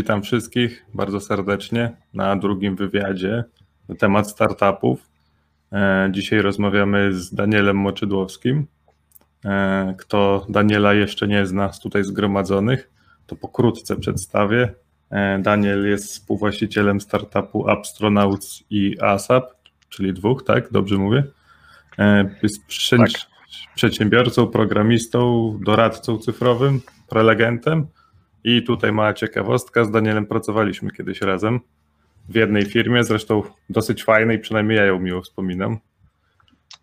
Witam wszystkich bardzo serdecznie na drugim wywiadzie na temat startupów. E, dzisiaj rozmawiamy z Danielem Moczydłowskim. E, kto Daniela jeszcze nie zna z tutaj zgromadzonych, to pokrótce przedstawię. E, Daniel jest współwłaścicielem startupu Astronauts i ASAP, czyli dwóch, tak? Dobrze mówię? Jest tak. przedsiębiorcą, programistą, doradcą cyfrowym, prelegentem i tutaj mała ciekawostka, z Danielem pracowaliśmy kiedyś razem w jednej firmie, zresztą dosyć fajnej, przynajmniej ja ją miło wspominam.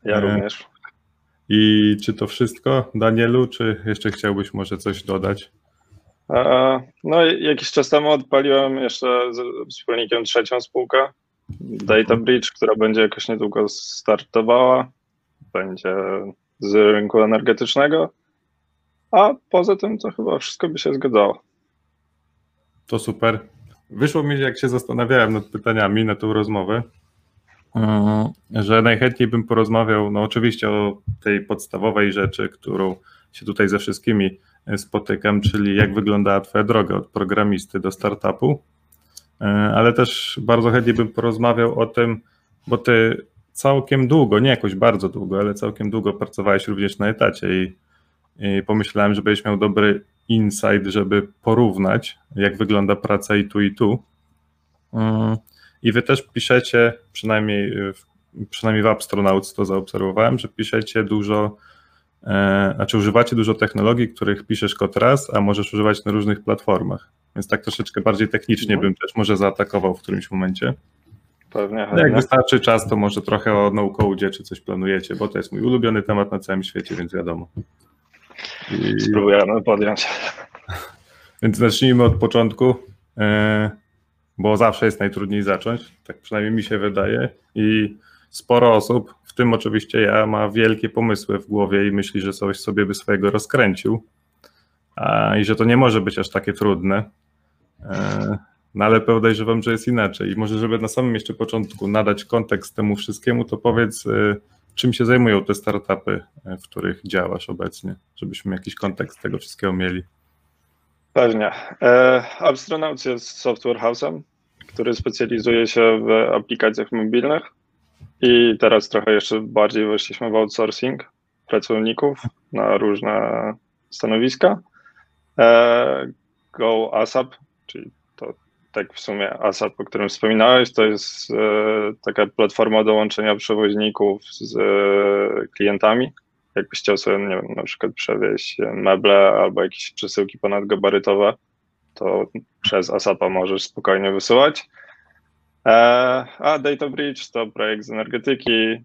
Ja e, również. I czy to wszystko, Danielu, czy jeszcze chciałbyś może coś dodać? No, jakiś czas temu odpaliłem jeszcze z wspólnikiem trzecią spółkę, Data Bridge, która będzie jakoś niedługo startowała. Będzie z rynku energetycznego. A poza tym to chyba wszystko by się zgadzało. To super. Wyszło mi, jak się zastanawiałem nad pytaniami na tą rozmowę, mm, że najchętniej bym porozmawiał, no oczywiście o tej podstawowej rzeczy, którą się tutaj ze wszystkimi spotykam, czyli jak wyglądała Twoja droga od programisty do startupu, e, ale też bardzo chętnie bym porozmawiał o tym, bo Ty całkiem długo, nie jakoś bardzo długo, ale całkiem długo pracowałeś również na etacie i, i pomyślałem, że będziesz miał dobry insight, żeby porównać, jak wygląda praca i tu, i tu. Mm, I wy też piszecie, przynajmniej, przynajmniej w Astronauts to zaobserwowałem, że piszecie dużo, e, znaczy używacie dużo technologii, których piszesz kod raz, a możesz używać na różnych platformach. Więc tak troszeczkę bardziej technicznie mhm. bym też może zaatakował w którymś momencie. Pewnie. No jak wystarczy czas, to może trochę o no-code czy coś planujecie, bo to jest mój ulubiony temat na całym świecie, więc wiadomo. Spróbujemy podjąć. Więc zacznijmy od początku, e, bo zawsze jest najtrudniej zacząć, tak przynajmniej mi się wydaje. I sporo osób, w tym oczywiście ja, ma wielkie pomysły w głowie i myśli, że coś sobie by swojego rozkręcił i że to nie może być aż takie trudne. E, no ale podejrzewam, że jest inaczej. I może, żeby na samym jeszcze początku nadać kontekst temu wszystkiemu, to powiedz, e, czym się zajmują te startupy, e, w których działasz obecnie, żebyśmy jakiś kontekst tego wszystkiego mieli. Pewnie. E, Astronauts jest software house'em, który specjalizuje się w aplikacjach mobilnych i teraz trochę jeszcze bardziej weszliśmy w outsourcing pracowników na różne stanowiska. E, Go ASAP, czyli tak w sumie ASAP, o którym wspominałeś, to jest e, taka platforma do łączenia przewoźników z e, klientami. Jakbyś chciał sobie, nie wiem, na przykład przewieźć meble albo jakieś przesyłki ponadgabarytowe, to przez ASAPa możesz spokojnie wysyłać. E, a Data Bridge to projekt z energetyki,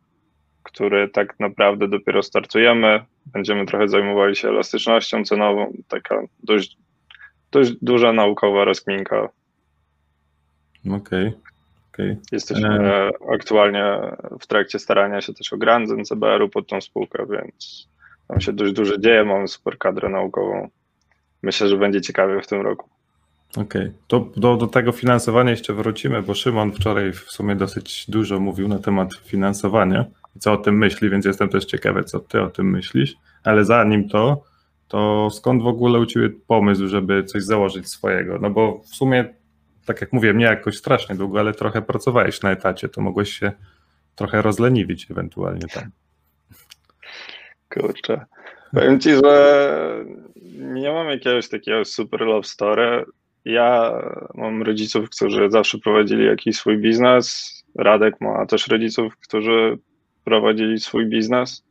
który tak naprawdę dopiero startujemy. Będziemy trochę zajmowali się elastycznością cenową, taka dość, dość duża naukowa rozkminka Okej. Okay. Okay. Jesteśmy e... aktualnie w trakcie starania się też o grant z NCBR-u pod tą spółkę, więc tam się dość dużo dzieje, mamy super kadrę naukową. Myślę, że będzie ciekawie w tym roku. Okej, okay. to do, do tego finansowania jeszcze wrócimy, bo Szymon wczoraj w sumie dosyć dużo mówił na temat finansowania i co o tym myśli, więc jestem też ciekawy, co ty o tym myślisz. Ale zanim to, to skąd w ogóle u ciebie pomysł, żeby coś założyć swojego? No bo w sumie tak jak mówię, nie jakoś strasznie długo, ale trochę pracowałeś na etacie, to mogłeś się trochę rozleniwić ewentualnie tam. Kurczę. Powiem ci, że nie mam jakiegoś takiego super love story. Ja mam rodziców, którzy zawsze prowadzili jakiś swój biznes. Radek ma też rodziców, którzy prowadzili swój biznes.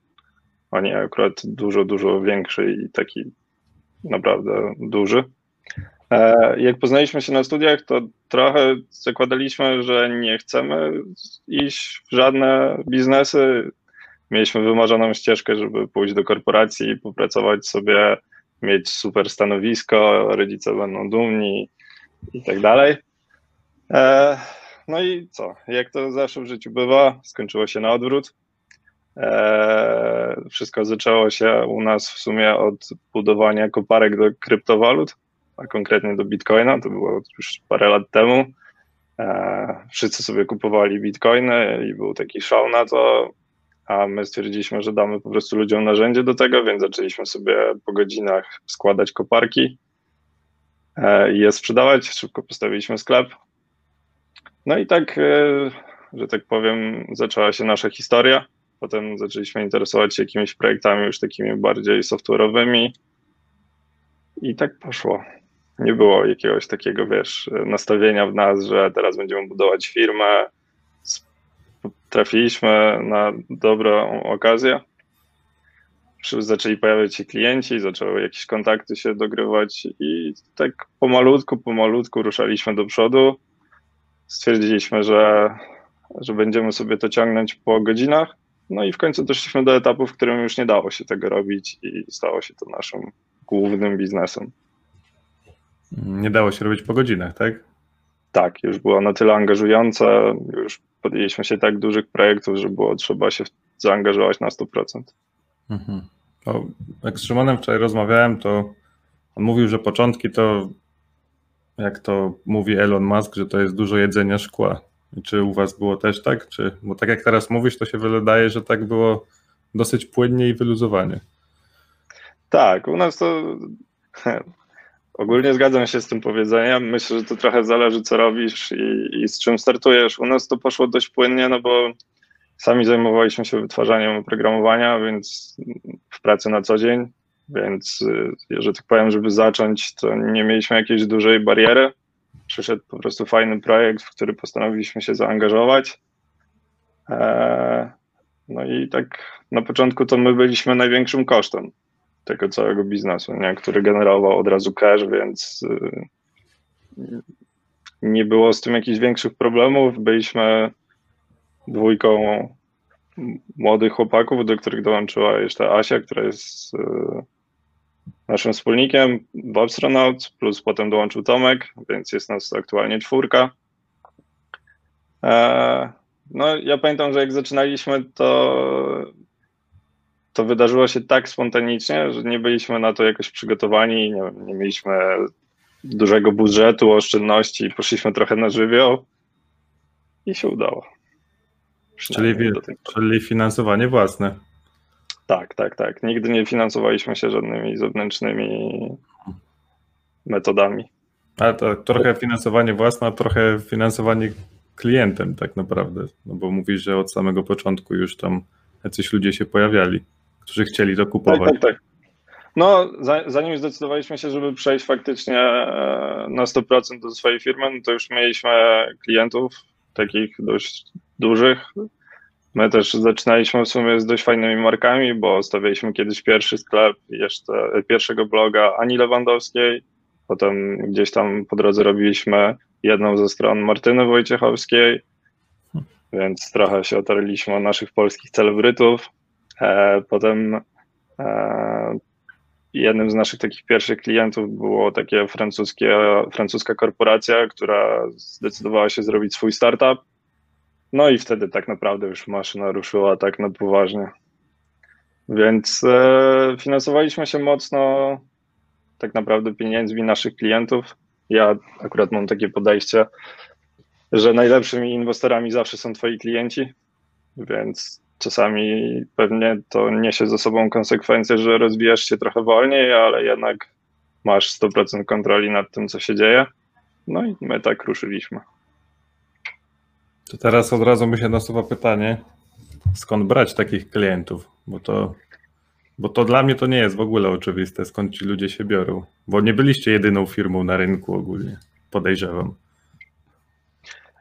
Oni akurat dużo, dużo większy i taki naprawdę duży. E, jak poznaliśmy się na studiach, to trochę zakładaliśmy, że nie chcemy iść w żadne biznesy. Mieliśmy wymarzoną ścieżkę, żeby pójść do korporacji popracować sobie, mieć super stanowisko, rodzice będą dumni i tak dalej. E, no i co? Jak to zawsze w życiu bywa, skończyło się na odwrót. E, wszystko zaczęło się u nas w sumie od budowania koparek do kryptowalut a konkretnie do Bitcoina. To było już parę lat temu. E, wszyscy sobie kupowali Bitcoiny i był taki show na to, a my stwierdziliśmy, że damy po prostu ludziom narzędzie do tego, więc zaczęliśmy sobie po godzinach składać koparki. e, je sprzedawać. Szybko postawiliśmy sklep. No i tak, e, że tak powiem, zaczęła się nasza historia. Potem zaczęliśmy interesować się jakimiś projektami już takimi bardziej software'owymi i tak poszło. Nie było jakiegoś takiego, wiesz, nastawienia w nas, że teraz będziemy budować firmę. Trafiliśmy na dobrą okazję. Zaczęli pojawiać się klienci, zaczęły jakieś kontakty się dogrywać i tak pomalutku, pomalutku ruszaliśmy do przodu. Stwierdziliśmy, że, że będziemy sobie to ciągnąć po godzinach no i w końcu doszliśmy do etapu, w którym już nie dało się tego robić i stało się to naszym głównym biznesem. Nie dało się robić po godzinach, tak? Tak, już było na tyle angażujące, już podjęliśmy się tak dużych projektów, że było trzeba się zaangażować na 100%. Mhm. O, jak z Szymonem wczoraj rozmawiałem, to on mówił, że początki to, jak to mówi Elon Musk, że to jest dużo jedzenia szkła. Czy u Was było też tak? Czy, bo tak jak teraz mówisz, to się wydaje, że tak było dosyć płynnie i wyluzowanie. Tak, u nas to ogólnie zgadzam się z tym powiedzeniem. Myślę, że to trochę zależy, co robisz i, i z czym startujesz. U nas to poszło dość płynnie, no bo sami zajmowaliśmy się wytwarzaniem oprogramowania, więc w pracy na co dzień, więc, y, że tak powiem, żeby zacząć, to nie mieliśmy jakiejś dużej bariery przyszedł po prostu fajny projekt, w który postanowiliśmy się zaangażować. Eee, no i tak na początku to my byliśmy największym kosztem tego całego biznesu, nie? który generował od razu cash, więc y, nie było z tym jakichś większych problemów. Byliśmy dwójką młodych chłopaków, do których dołączyła jeszcze Asia, która jest y, naszym wspólnikiem w Astronauts, plus potem dołączył Tomek, więc jest nas aktualnie czwórka. E, no, ja pamiętam, że jak zaczynaliśmy, to, to wydarzyło się tak spontanicznie, że nie byliśmy na to jakoś przygotowani, nie, nie mieliśmy dużego budżetu, oszczędności, poszliśmy trochę na żywioł i się udało. Czyli, czyli finansowanie własne. Tak, tak, tak. Nigdy nie finansowaliśmy się żadnymi zewnętrznymi metodami. Ale to trochę finansowanie własne, a trochę finansowanie klientem tak naprawdę. No bo mówisz, że od samego początku już tam jacyś ludzie się pojawiali, którzy chcieli to kupować. Tak, tak, tak. No, zanim zdecydowaliśmy się, żeby przejść faktycznie e, na 100% do swojej firmy, no to już mieliśmy klientów takich dość dużych, My też zaczynaliśmy w sumie z dość fajnymi markami, bo stawialiśmy kiedyś pierwszy sklep, jeszcze pierwszego bloga Ani Lewandowskiej, potem gdzieś tam po drodze robiliśmy jedną ze stron Martyny Wojciechowskiej, więc trochę się otarliśmy o naszych polskich celebrytów. E, potem e, jednym z naszych takich pierwszych klientów było takie francuskie, francuska korporacja, która zdecydowała się zrobić swój startup no i wtedy tak naprawdę już maszyna ruszyła tak na poważnie. Więc e, finansowaliśmy się mocno tak naprawdę pieniędzmi naszych klientów. Ja akurat mam takie podejście, że najlepszymi inwestorami zawsze są twoi klienci, więc czasami pewnie to niesie ze sobą konsekwencje, że rozwijasz się trochę wolniej, ale jednak masz 100% kontroli nad tym, co się dzieje. No i my tak ruszyliśmy. To teraz od razu mi się nasuwa pytanie, skąd brać takich klientów? Bo to, bo to dla mnie to nie jest w ogóle oczywiste, skąd ci ludzie się biorą. Bo nie byliście jedyną firmą na rynku ogólnie, podejrzewam.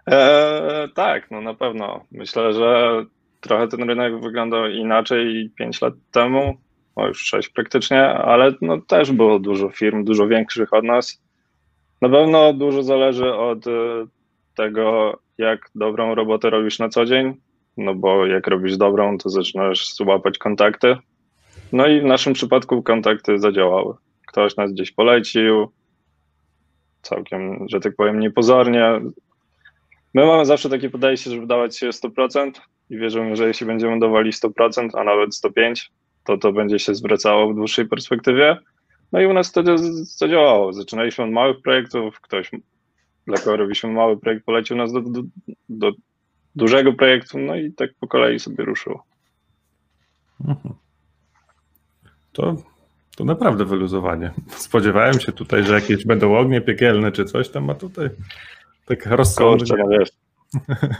E, tak, no na pewno. Myślę, że trochę ten rynek wyglądał inaczej 5 lat temu, o już 6 praktycznie, ale no też było dużo firm, dużo większych od nas. Na pewno dużo zależy od e, tego, jak dobrą robotę robisz na co dzień, no bo jak robisz dobrą, to zaczynasz złapać kontakty. No i w naszym przypadku kontakty zadziałały. Ktoś nas gdzieś polecił, całkiem, że tak powiem, niepozornie. My mamy zawsze takie podejście, żeby dawać się 100% i wierzymy, że jeśli będziemy dawali 100%, a nawet 105%, to to będzie się zwracało w dłuższej perspektywie. No i u nas wtedy zadziałało. Zaczynaliśmy od małych projektów, ktoś dla kogo robiliśmy mały projekt, polecił nas do, do, do dużego projektu, no i tak po kolei sobie ruszyło. Mhm. To, To naprawdę wyluzowanie. Spodziewałem się tutaj, że jakieś będą ognie piekielne czy coś tam, a tutaj tak rozsądnie. Kurczę, no wiesz.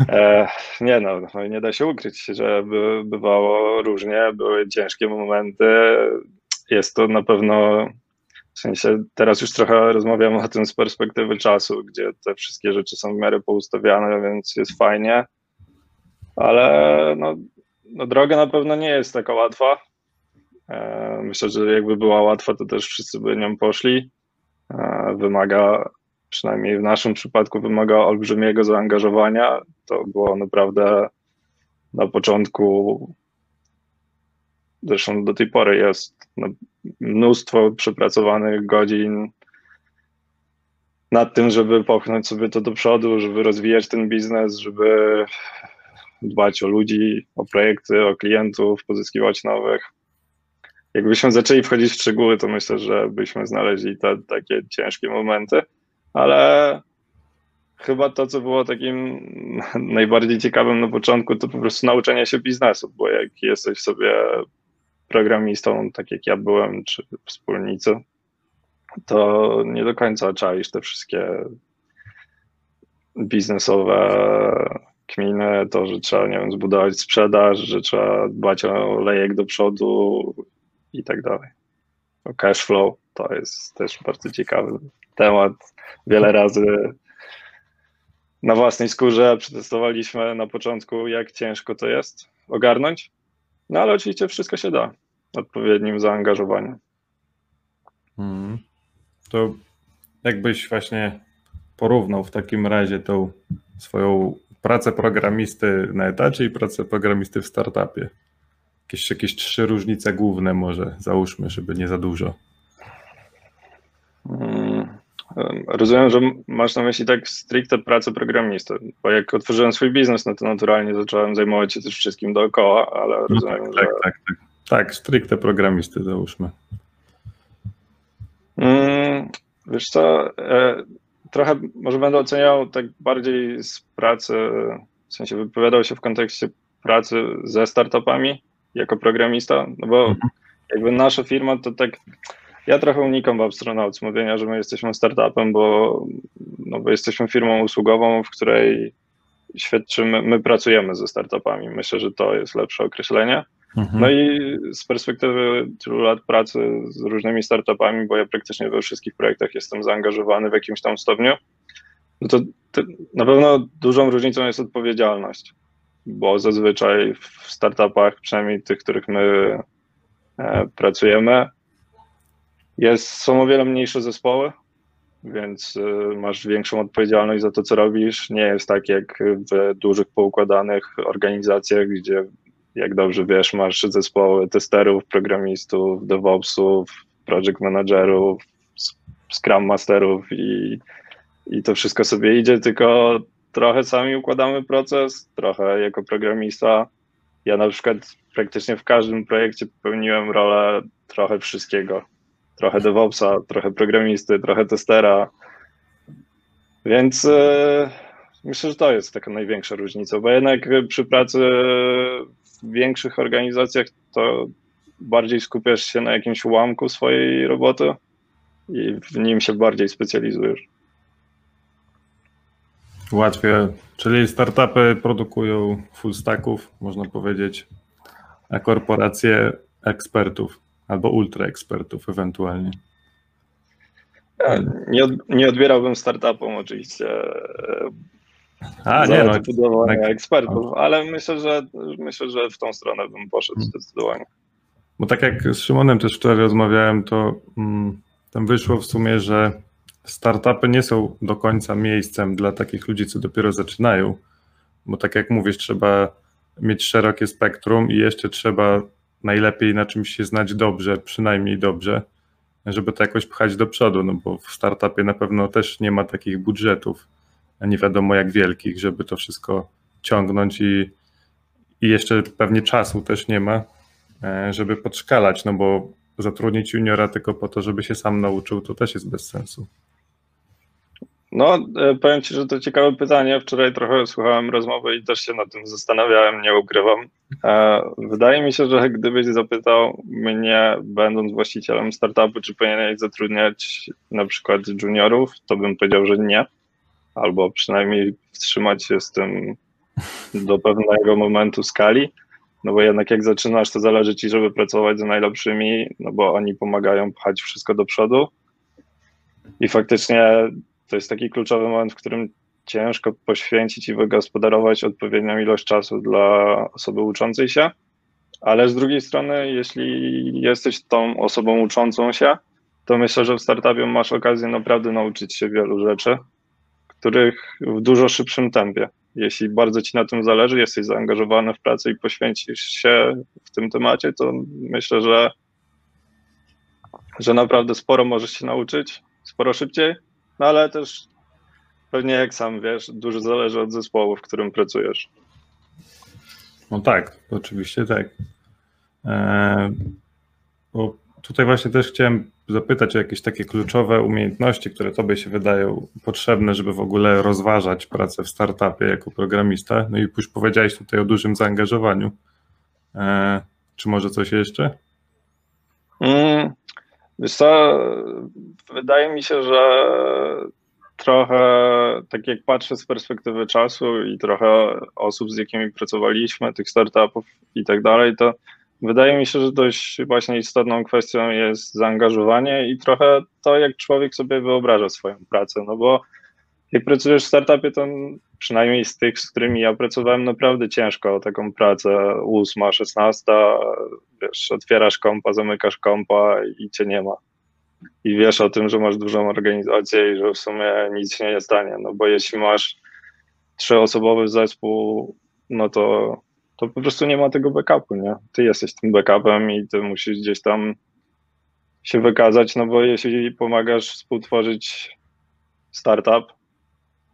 E, nie no, no, nie da się ukryć, że by, bywało różnie, były ciężkie momenty. Jest to na pewno, w sensie teraz już trochę rozmawiam o tym z perspektywy czasu, gdzie te wszystkie rzeczy są w miarę poustawiane, więc jest fajnie, ale no, no droga na pewno nie jest taka łatwa. E, myślę, że jakby była łatwa, to też wszyscy by nią poszli. E, wymaga przynajmniej w naszym przypadku wymaga olbrzymiego zaangażowania. To było naprawdę na początku, zresztą do tej pory jest no, mnóstwo przepracowanych godzin nad tym, żeby popchnąć sobie to do przodu, żeby rozwijać ten biznes, żeby dbać o ludzi, o projekty, o klientów, pozyskiwać nowych. Jakbyśmy zaczęli wchodzić w szczegóły, to myślę, że byśmy znaleźli te takie ciężkie momenty ale chyba to, co było takim najbardziej ciekawym na początku, to po prostu nauczenie się biznesu, bo jak jesteś sobie programistą, tak jak ja byłem, czy wspólnicy, to nie do końca czaisz te wszystkie biznesowe kminy, to, że trzeba, nie wiem, zbudować sprzedaż, że trzeba dbać o lejek do przodu i tak dalej. O cash flow to jest też bardzo ciekawy temat wiele razy na własnej skórze przetestowaliśmy na początku, jak ciężko to jest ogarnąć. No ale oczywiście wszystko się da odpowiednim zaangażowaniem. Hmm. To jakbyś właśnie porównał w takim razie tą swoją pracę programisty na etacie i pracę programisty w startupie? Jakieś, jakieś trzy różnice główne może załóżmy, żeby nie za dużo. Hmm. Rozumiem, że masz na myśli tak stricte pracę programisty, bo jak otworzyłem swój biznes, no to naturalnie zacząłem zajmować się też wszystkim dookoła, ale no rozumiem, tak, że... Tak, tak, tak. Tak, stricte programisty załóżmy. Mm, wiesz co, e, trochę może będę oceniał tak bardziej z pracy, w sensie wypowiadał się w kontekście pracy ze startupami jako programista, no bo mhm. jakby nasza firma to tak ja trochę unikam w Astronauts mówienia, że my jesteśmy startupem, bo, no bo jesteśmy firmą usługową, w której świadczymy, my pracujemy ze startupami. Myślę, że to jest lepsze określenie. Mhm. No i z perspektywy tylu lat pracy z różnymi startupami, bo ja praktycznie we wszystkich projektach jestem zaangażowany w jakimś tam stopniu, no to, to na pewno dużą różnicą jest odpowiedzialność, bo zazwyczaj w startupach, przynajmniej tych, których my e, pracujemy, jest, są o wiele mniejsze zespoły, więc y, masz większą odpowiedzialność za to, co robisz. Nie jest tak jak w dużych, poukładanych organizacjach, gdzie, jak dobrze wiesz, masz zespoły testerów, programistów, DevOpsów, project managerów, Scrum Masterów i, i to wszystko sobie idzie, tylko trochę sami układamy proces, trochę jako programista. Ja na przykład praktycznie w każdym projekcie pełniłem rolę trochę wszystkiego trochę DevOpsa, trochę programisty, trochę testera. Więc e, myślę, że to jest taka największa różnica, bo jednak przy pracy w większych organizacjach to bardziej skupiasz się na jakimś ułamku swojej roboty i w nim się bardziej specjalizujesz. Łatwiej, czyli startupy produkują full stacków, można powiedzieć, a korporacje ekspertów albo ultra ekspertów ewentualnie. Nie, od, nie odbierałbym startupom oczywiście a, nie, no, budowania tak, ekspertów, no. ale myślę że, myślę, że w tą stronę bym poszedł hmm. zdecydowanie. Bo tak jak z Szymonem też wczoraj rozmawiałem, to mm, tam wyszło w sumie, że startupy nie są do końca miejscem dla takich ludzi, co dopiero zaczynają, bo tak jak mówisz, trzeba mieć szerokie spektrum i jeszcze trzeba najlepiej na czymś się znać dobrze, przynajmniej dobrze, żeby to jakoś pchać do przodu, no bo w startupie na pewno też nie ma takich budżetów, nie wiadomo jak wielkich, żeby to wszystko ciągnąć i, i jeszcze pewnie czasu też nie ma, e, żeby podszkalać, no bo zatrudnić juniora tylko po to, żeby się sam nauczył, to też jest bez sensu. No, e, powiem Ci, że to ciekawe pytanie. Wczoraj trochę słuchałem rozmowy i też się nad tym zastanawiałem, nie ukrywam. E, wydaje mi się, że gdybyś zapytał mnie, będąc właścicielem startupu, czy powinieneś zatrudniać na przykład juniorów, to bym powiedział, że nie. Albo przynajmniej wstrzymać się z tym do pewnego momentu skali. No bo jednak jak zaczynasz, to zależy ci, żeby pracować z najlepszymi, no bo oni pomagają pchać wszystko do przodu. I faktycznie to jest taki kluczowy moment, w którym ciężko poświęcić i wygospodarować odpowiednią ilość czasu dla osoby uczącej się, ale z drugiej strony, jeśli jesteś tą osobą uczącą się, to myślę, że w startupie masz okazję naprawdę nauczyć się wielu rzeczy, których w dużo szybszym tempie. Jeśli bardzo ci na tym zależy, jesteś zaangażowany w pracę i poświęcisz się w tym temacie, to myślę, że, że naprawdę sporo możesz się nauczyć, sporo szybciej, no ale też pewnie jak sam wiesz, dużo zależy od zespołu, w którym pracujesz. No tak, oczywiście tak. Eee, bo tutaj właśnie też chciałem zapytać o jakieś takie kluczowe umiejętności, które tobie się wydają potrzebne, żeby w ogóle rozważać pracę w startupie jako programista. No i już powiedziałeś tutaj o dużym zaangażowaniu. Eee, czy może coś jeszcze? Mm, Wiesz co, wydaje mi się, że trochę tak jak patrzę z perspektywy czasu i trochę osób, z jakimi pracowaliśmy, tych startupów i tak dalej, to wydaje mi się, że dość właśnie istotną kwestią jest zaangażowanie i trochę to, jak człowiek sobie wyobraża swoją pracę, no bo jak pracujesz w startupie, to przynajmniej z tych, z którymi ja pracowałem, naprawdę ciężko o taką pracę ósma, szesnasta, wiesz, otwierasz kompa, zamykasz kompa i cię nie ma. I wiesz o tym, że masz dużą organizację i że w sumie nic się nie stanie, no bo jeśli masz trzyosobowy zespół, no to, to po prostu nie ma tego backupu, nie? Ty jesteś tym backupem i ty musisz gdzieś tam się wykazać, no bo jeśli pomagasz współtworzyć startup,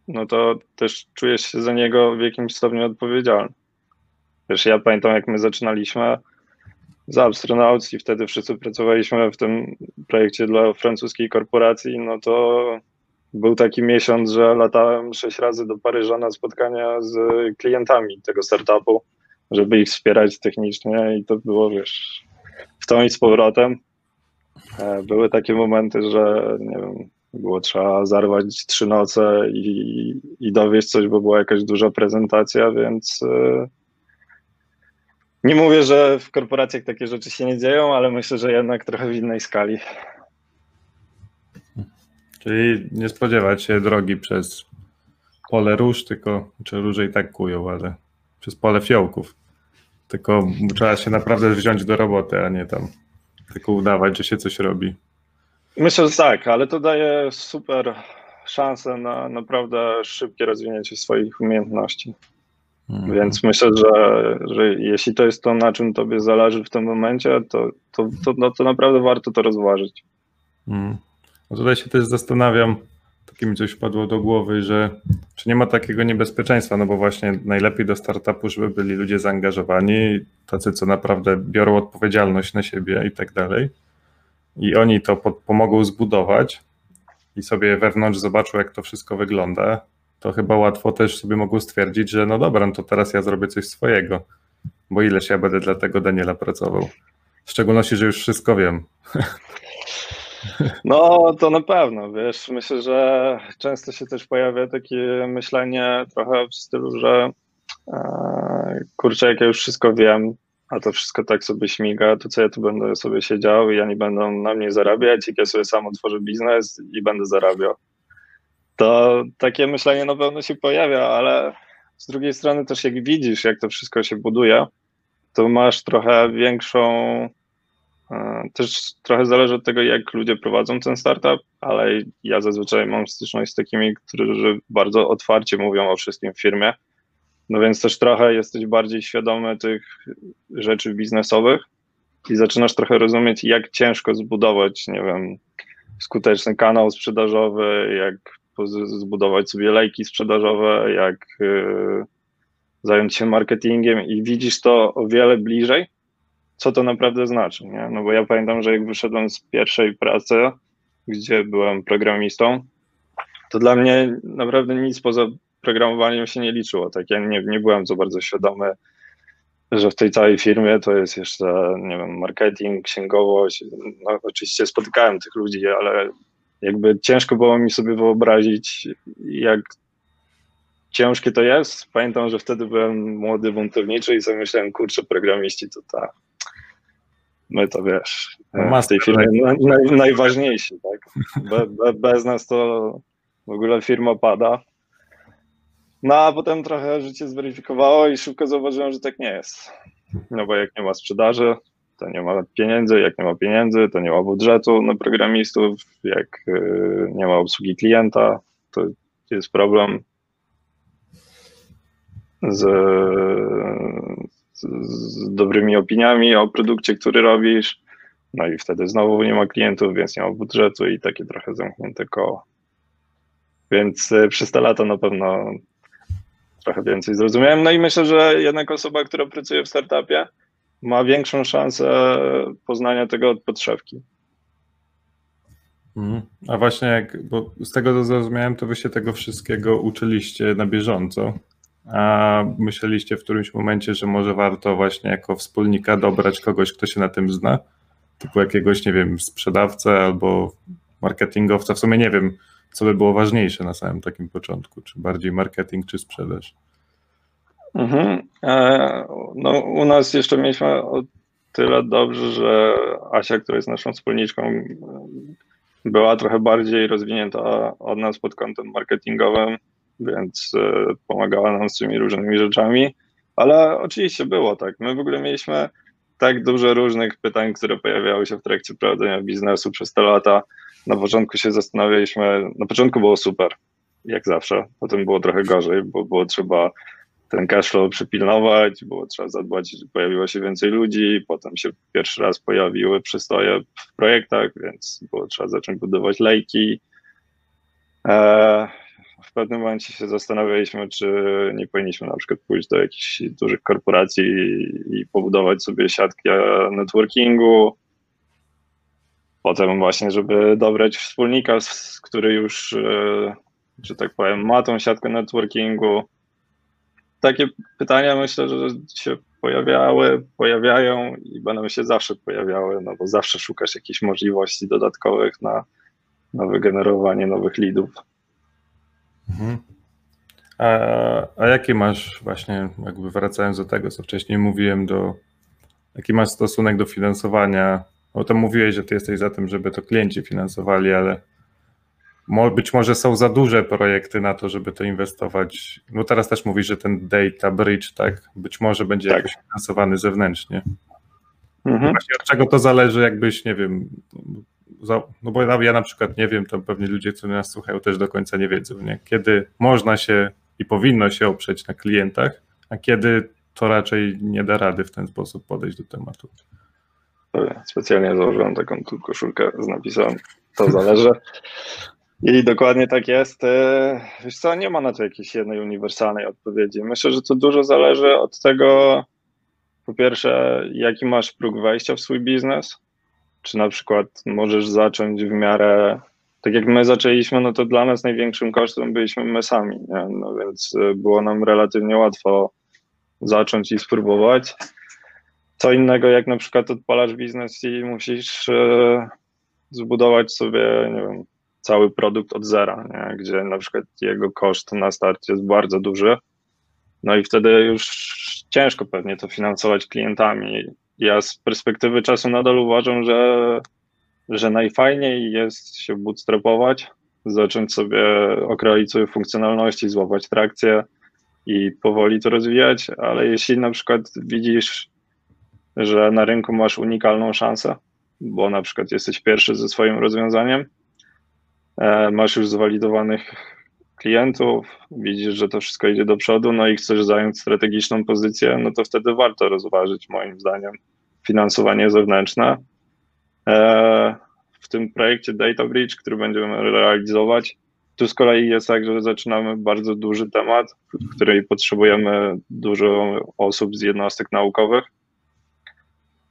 no to też czujesz się za niego w jakimś stopniu odpowiedzialny. Wiesz, ja pamiętam, jak my zaczynaliśmy z Astronauts i wtedy wszyscy pracowaliśmy w tym projekcie dla francuskiej korporacji, no to był taki miesiąc, że latałem sześć razy do Paryża na spotkania z klientami tego startupu, żeby ich wspierać technicznie i to było, wiesz, w tą i z powrotem. E, były takie momenty, że nie wiem, było trzeba zarwać trzy noce i, i dowieść coś, bo była jakaś duża prezentacja, więc e, nie mówię, że w korporacjach takie rzeczy się nie dzieją, ale myślę, że jednak trochę w innej skali. Czyli nie spodziewać się drogi przez pole róż, tylko, czy róże i tak kują, ale przez pole fiołków. Tylko trzeba się naprawdę wziąć do roboty, a nie tam tylko udawać, że się coś robi. Myślę, że tak, ale to daje super szansę na naprawdę szybkie rozwinięcie swoich umiejętności. Mhm. Więc myślę, że, że jeśli to jest to, na czym tobie zależy w tym momencie, to, to, to, no, to naprawdę warto to rozważyć. Mhm. No tutaj się też zastanawiam, takie mi coś wpadło do głowy, że czy nie ma takiego niebezpieczeństwa, no bo właśnie najlepiej do startupu, żeby byli ludzie zaangażowani, tacy, co naprawdę biorą odpowiedzialność na siebie i tak dalej i oni to pomogą zbudować i sobie wewnątrz zobaczą, jak to wszystko wygląda, to chyba łatwo też sobie mogą stwierdzić, że no dobra, no to teraz ja zrobię coś swojego, bo ileż ja będę dla tego Daniela pracował. W szczególności, że już wszystko wiem. No, to na pewno, wiesz, myślę, że często się też pojawia takie myślenie trochę w stylu, że e, kurczę, jak ja już wszystko wiem, a to wszystko tak sobie śmiga, to co ja tu będę sobie siedział i oni będą na mnie zarabiać, jak ja sobie sam otworzę biznes i będę zarabiał. To takie myślenie na pewno się pojawia, ale z drugiej strony też jak widzisz, jak to wszystko się buduje, to masz trochę większą, e, też trochę zależy od tego, jak ludzie prowadzą ten startup, ale ja zazwyczaj mam styczność z takimi, którzy bardzo otwarcie mówią o wszystkim w firmie, no więc też trochę jesteś bardziej świadomy tych rzeczy biznesowych i zaczynasz trochę rozumieć, jak ciężko zbudować, nie wiem, skuteczny kanał sprzedażowy, jak zbudować sobie lejki sprzedażowe, jak yy, zająć się marketingiem i widzisz to o wiele bliżej, co to naprawdę znaczy, nie? No bo ja pamiętam, że jak wyszedłem z pierwszej pracy, gdzie byłem programistą, to dla mnie naprawdę nic poza programowaniem się nie liczyło. Tak, ja nie, nie byłem za bardzo świadomy, że w tej całej firmie to jest jeszcze, nie wiem, marketing, księgowość. No, oczywiście spotykałem tych ludzi, ale jakby ciężko było mi sobie wyobrazić, jak ciężkie to jest. Pamiętam, że wtedy byłem młody, buntowniczy i sobie myślałem, kurczę, programiści to ta, my to wiesz, no w tej firmie naj, najważniejsi, tak? Be, be, bez nas to w ogóle firma pada. No a potem trochę życie zweryfikowało i szybko zauważyłem, że tak nie jest. No bo jak nie ma sprzedaży, to nie ma pieniędzy, jak nie ma pieniędzy, to nie ma budżetu na programistów, jak y, nie ma obsługi klienta, to jest problem z, z, dobrymi opiniami o produkcie, który robisz. No i wtedy znowu nie ma klientów, więc nie ma budżetu i takie trochę zamknięte koło. Więc y, przez te lata na pewno trochę więcej zrozumiałem. No i myślę, że jednak osoba, która pracuje w startupie, ma większą szansę poznania tego od podszewki. Mhm. A właśnie, jak, bo z tego co zrozumiałem, to wy się tego wszystkiego uczyliście na bieżąco. A myśleliście w którymś momencie, że może warto właśnie jako wspólnika dobrać kogoś, kto się na tym zna? Typu jakiegoś, nie wiem, sprzedawcę albo marketingowca. W sumie nie wiem, co by było ważniejsze na samym takim początku, czy bardziej marketing, czy sprzedaż? Mhm. E, no, u nas jeszcze mieliśmy o tyle dobrze, że Asia, która jest naszą wspólniczką, była trochę bardziej rozwinięta od nas pod kątem marketingowym, więc e, pomagała nam z tymi różnymi rzeczami. Ale oczywiście było tak. My w ogóle mieliśmy tak dużo różnych pytań, które pojawiały się w trakcie prowadzenia biznesu przez te lata, na początku się zastanawialiśmy, na początku było super, jak zawsze, potem było trochę gorzej, bo było trzeba ten cashflow przypilnować, było trzeba zadbać, pojawiło się więcej ludzi, potem się pierwszy raz pojawiły przystoje w projektach, więc było trzeba zacząć budować lejki. E, w pewnym momencie się zastanawialiśmy, czy nie powinniśmy na przykład pójść do jakichś dużych korporacji i pobudować sobie siatkę networkingu, Potem właśnie, żeby dobrać wspólnika, który już, e, że tak powiem, ma tą siatkę networkingu. Takie pytania myślę, że się pojawiały, pojawiają i będą się zawsze pojawiały, no bo zawsze szukasz jakichś możliwości dodatkowych na, na wygenerowanie nowych leadów. Mhm. A, a jaki masz właśnie, jakby wracając do tego, co wcześniej mówiłem, do jaki masz stosunek do finansowania bo to mówiłeś, że ty jesteś za tym, żeby to klienci finansowali, ale być może są za duże projekty na to, żeby to inwestować. No teraz też mówisz, że ten data bridge, tak, być może będzie tak. jakoś finansowany zewnętrznie. Mhm. Właśnie od czego to zależy, jakbyś, nie wiem, no bo ja na przykład nie wiem, to pewnie ludzie, którzy nas słuchają, też do końca nie wiedzą, nie? kiedy można się i powinno się oprzeć na klientach, a kiedy to raczej nie da rady w ten sposób podejść do tematu. Specjalnie założyłem taką koszulkę z napisem to zależy. I dokładnie tak jest. E, wiesz co, nie ma na to jakiejś jednej uniwersalnej odpowiedzi. Myślę, że to dużo zależy od tego, po pierwsze, jaki masz próg wejścia w swój biznes. Czy na przykład możesz zacząć w miarę, tak jak my zaczęliśmy, no to dla nas największym kosztem byliśmy my sami, nie? no więc e, było nam relatywnie łatwo zacząć i spróbować co innego, jak na przykład odpalasz biznes i musisz e, zbudować sobie, nie wiem, cały produkt od zera, nie? gdzie na przykład jego koszt na start jest bardzo duży. No i wtedy już ciężko pewnie to finansować klientami. Ja z perspektywy czasu nadal uważam, że, że najfajniej jest się bootstrapować, zacząć sobie okroić sobie funkcjonalności, złapać trakcję i powoli to rozwijać, ale jeśli na przykład widzisz że na rynku masz unikalną szansę, bo na przykład jesteś pierwszy ze swoim rozwiązaniem, e, masz już zwalidowanych klientów, widzisz, że to wszystko idzie do przodu, no i chcesz zająć strategiczną pozycję, no to wtedy warto rozważyć moim zdaniem finansowanie zewnętrzne. E, w tym projekcie Data Bridge, który będziemy realizować, tu z kolei jest tak, że zaczynamy bardzo duży temat, w której potrzebujemy dużo osób z jednostek naukowych,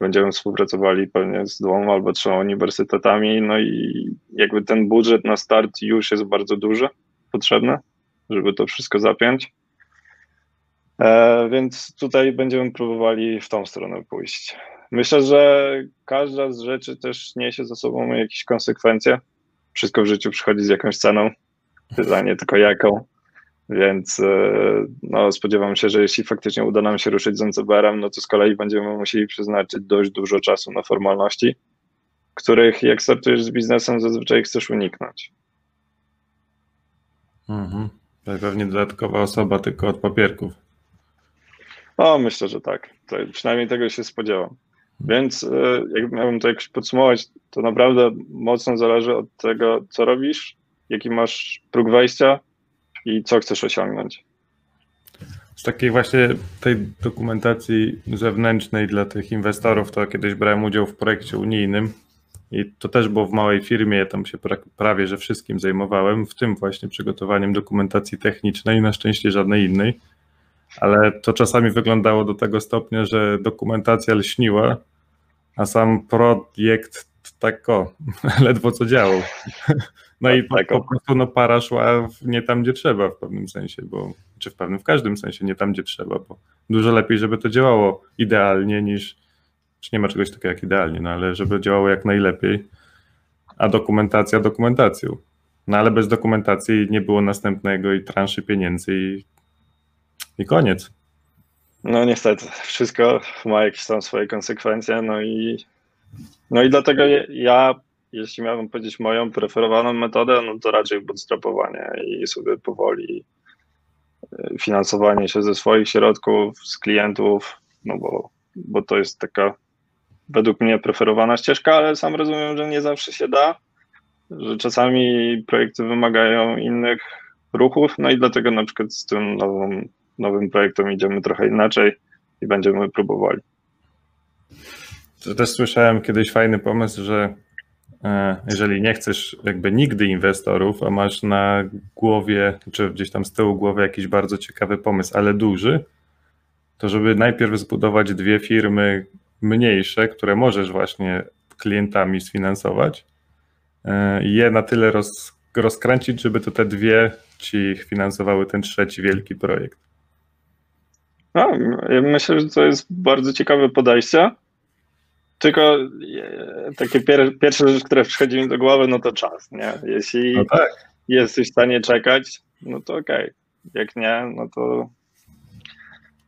będziemy współpracowali pewnie z dwoma albo trzema uniwersytetami, no i jakby ten budżet na start już jest bardzo duży, potrzebny, żeby to wszystko zapiąć. E, więc tutaj będziemy próbowali w tą stronę pójść. Myślę, że każda z rzeczy też niesie ze sobą jakieś konsekwencje. Wszystko w życiu przychodzi z jakąś ceną. Pytanie tylko jaką. Więc e, no, spodziewam się, że jeśli faktycznie uda nam się ruszyć z NCBR-em, no to z kolei będziemy musieli przeznaczyć dość dużo czasu na formalności, których jak startujesz z biznesem, zazwyczaj chcesz uniknąć. Mhm. Pewnie dodatkowa osoba tylko od papierków. O, myślę, że tak. To przynajmniej tego się spodziewam. Więc e, jak miałbym to jakoś podsumować, to naprawdę mocno zależy od tego, co robisz, jaki masz próg wejścia i co chcesz osiągnąć. Z takiej właśnie tej dokumentacji zewnętrznej dla tych inwestorów, to kiedyś brałem udział w projekcie unijnym i to też było w małej firmie, tam się prawie że wszystkim zajmowałem, w tym właśnie przygotowaniem dokumentacji technicznej, na szczęście żadnej innej, ale to czasami wyglądało do tego stopnia, że dokumentacja lśniła, a sam projekt tak o, ledwo co działał. No i po, po, prostu no, para szła nie tam, gdzie trzeba w pewnym sensie, bo, czy w pewnym, w każdym sensie nie tam, gdzie trzeba, bo dużo lepiej, żeby to działało idealnie niż, czy nie ma czegoś takiego jak idealnie, no ale żeby działało jak najlepiej, a dokumentacja dokumentacją. No ale bez dokumentacji nie było następnego i transzy pieniędzy i, i koniec. No niestety, wszystko ma jakieś tam swoje konsekwencje, no i no i dlatego ja, jeśli miałbym powiedzieć moją preferowaną metodę, no to raczej bootstrapowanie i sobie powoli e, finansowanie się ze swoich środków, z klientów, no bo, bo to jest taka według mnie preferowana ścieżka, ale sam rozumiem, że nie zawsze się da, że czasami projekty wymagają innych ruchów, no i dlatego na przykład z tym nowym, nowym projektem idziemy trochę inaczej i będziemy próbowali. Też słyszałem kiedyś fajny pomysł, że jeżeli nie chcesz jakby nigdy inwestorów, a masz na głowie, czy gdzieś tam z tyłu głowy jakiś bardzo ciekawy pomysł, ale duży, to żeby najpierw zbudować dwie firmy mniejsze, które możesz właśnie klientami sfinansować e, je na tyle roz, rozkręcić, żeby to te dwie ci finansowały ten trzeci wielki projekt. No, ja myślę, że to jest bardzo ciekawe podejście. Tylko e, takie pier pierwsze rzecz, które przychodzi mi do głowy, no to czas, nie? Jeśli no tak. jesteś w stanie czekać, no to okej. Okay. Jak nie, no to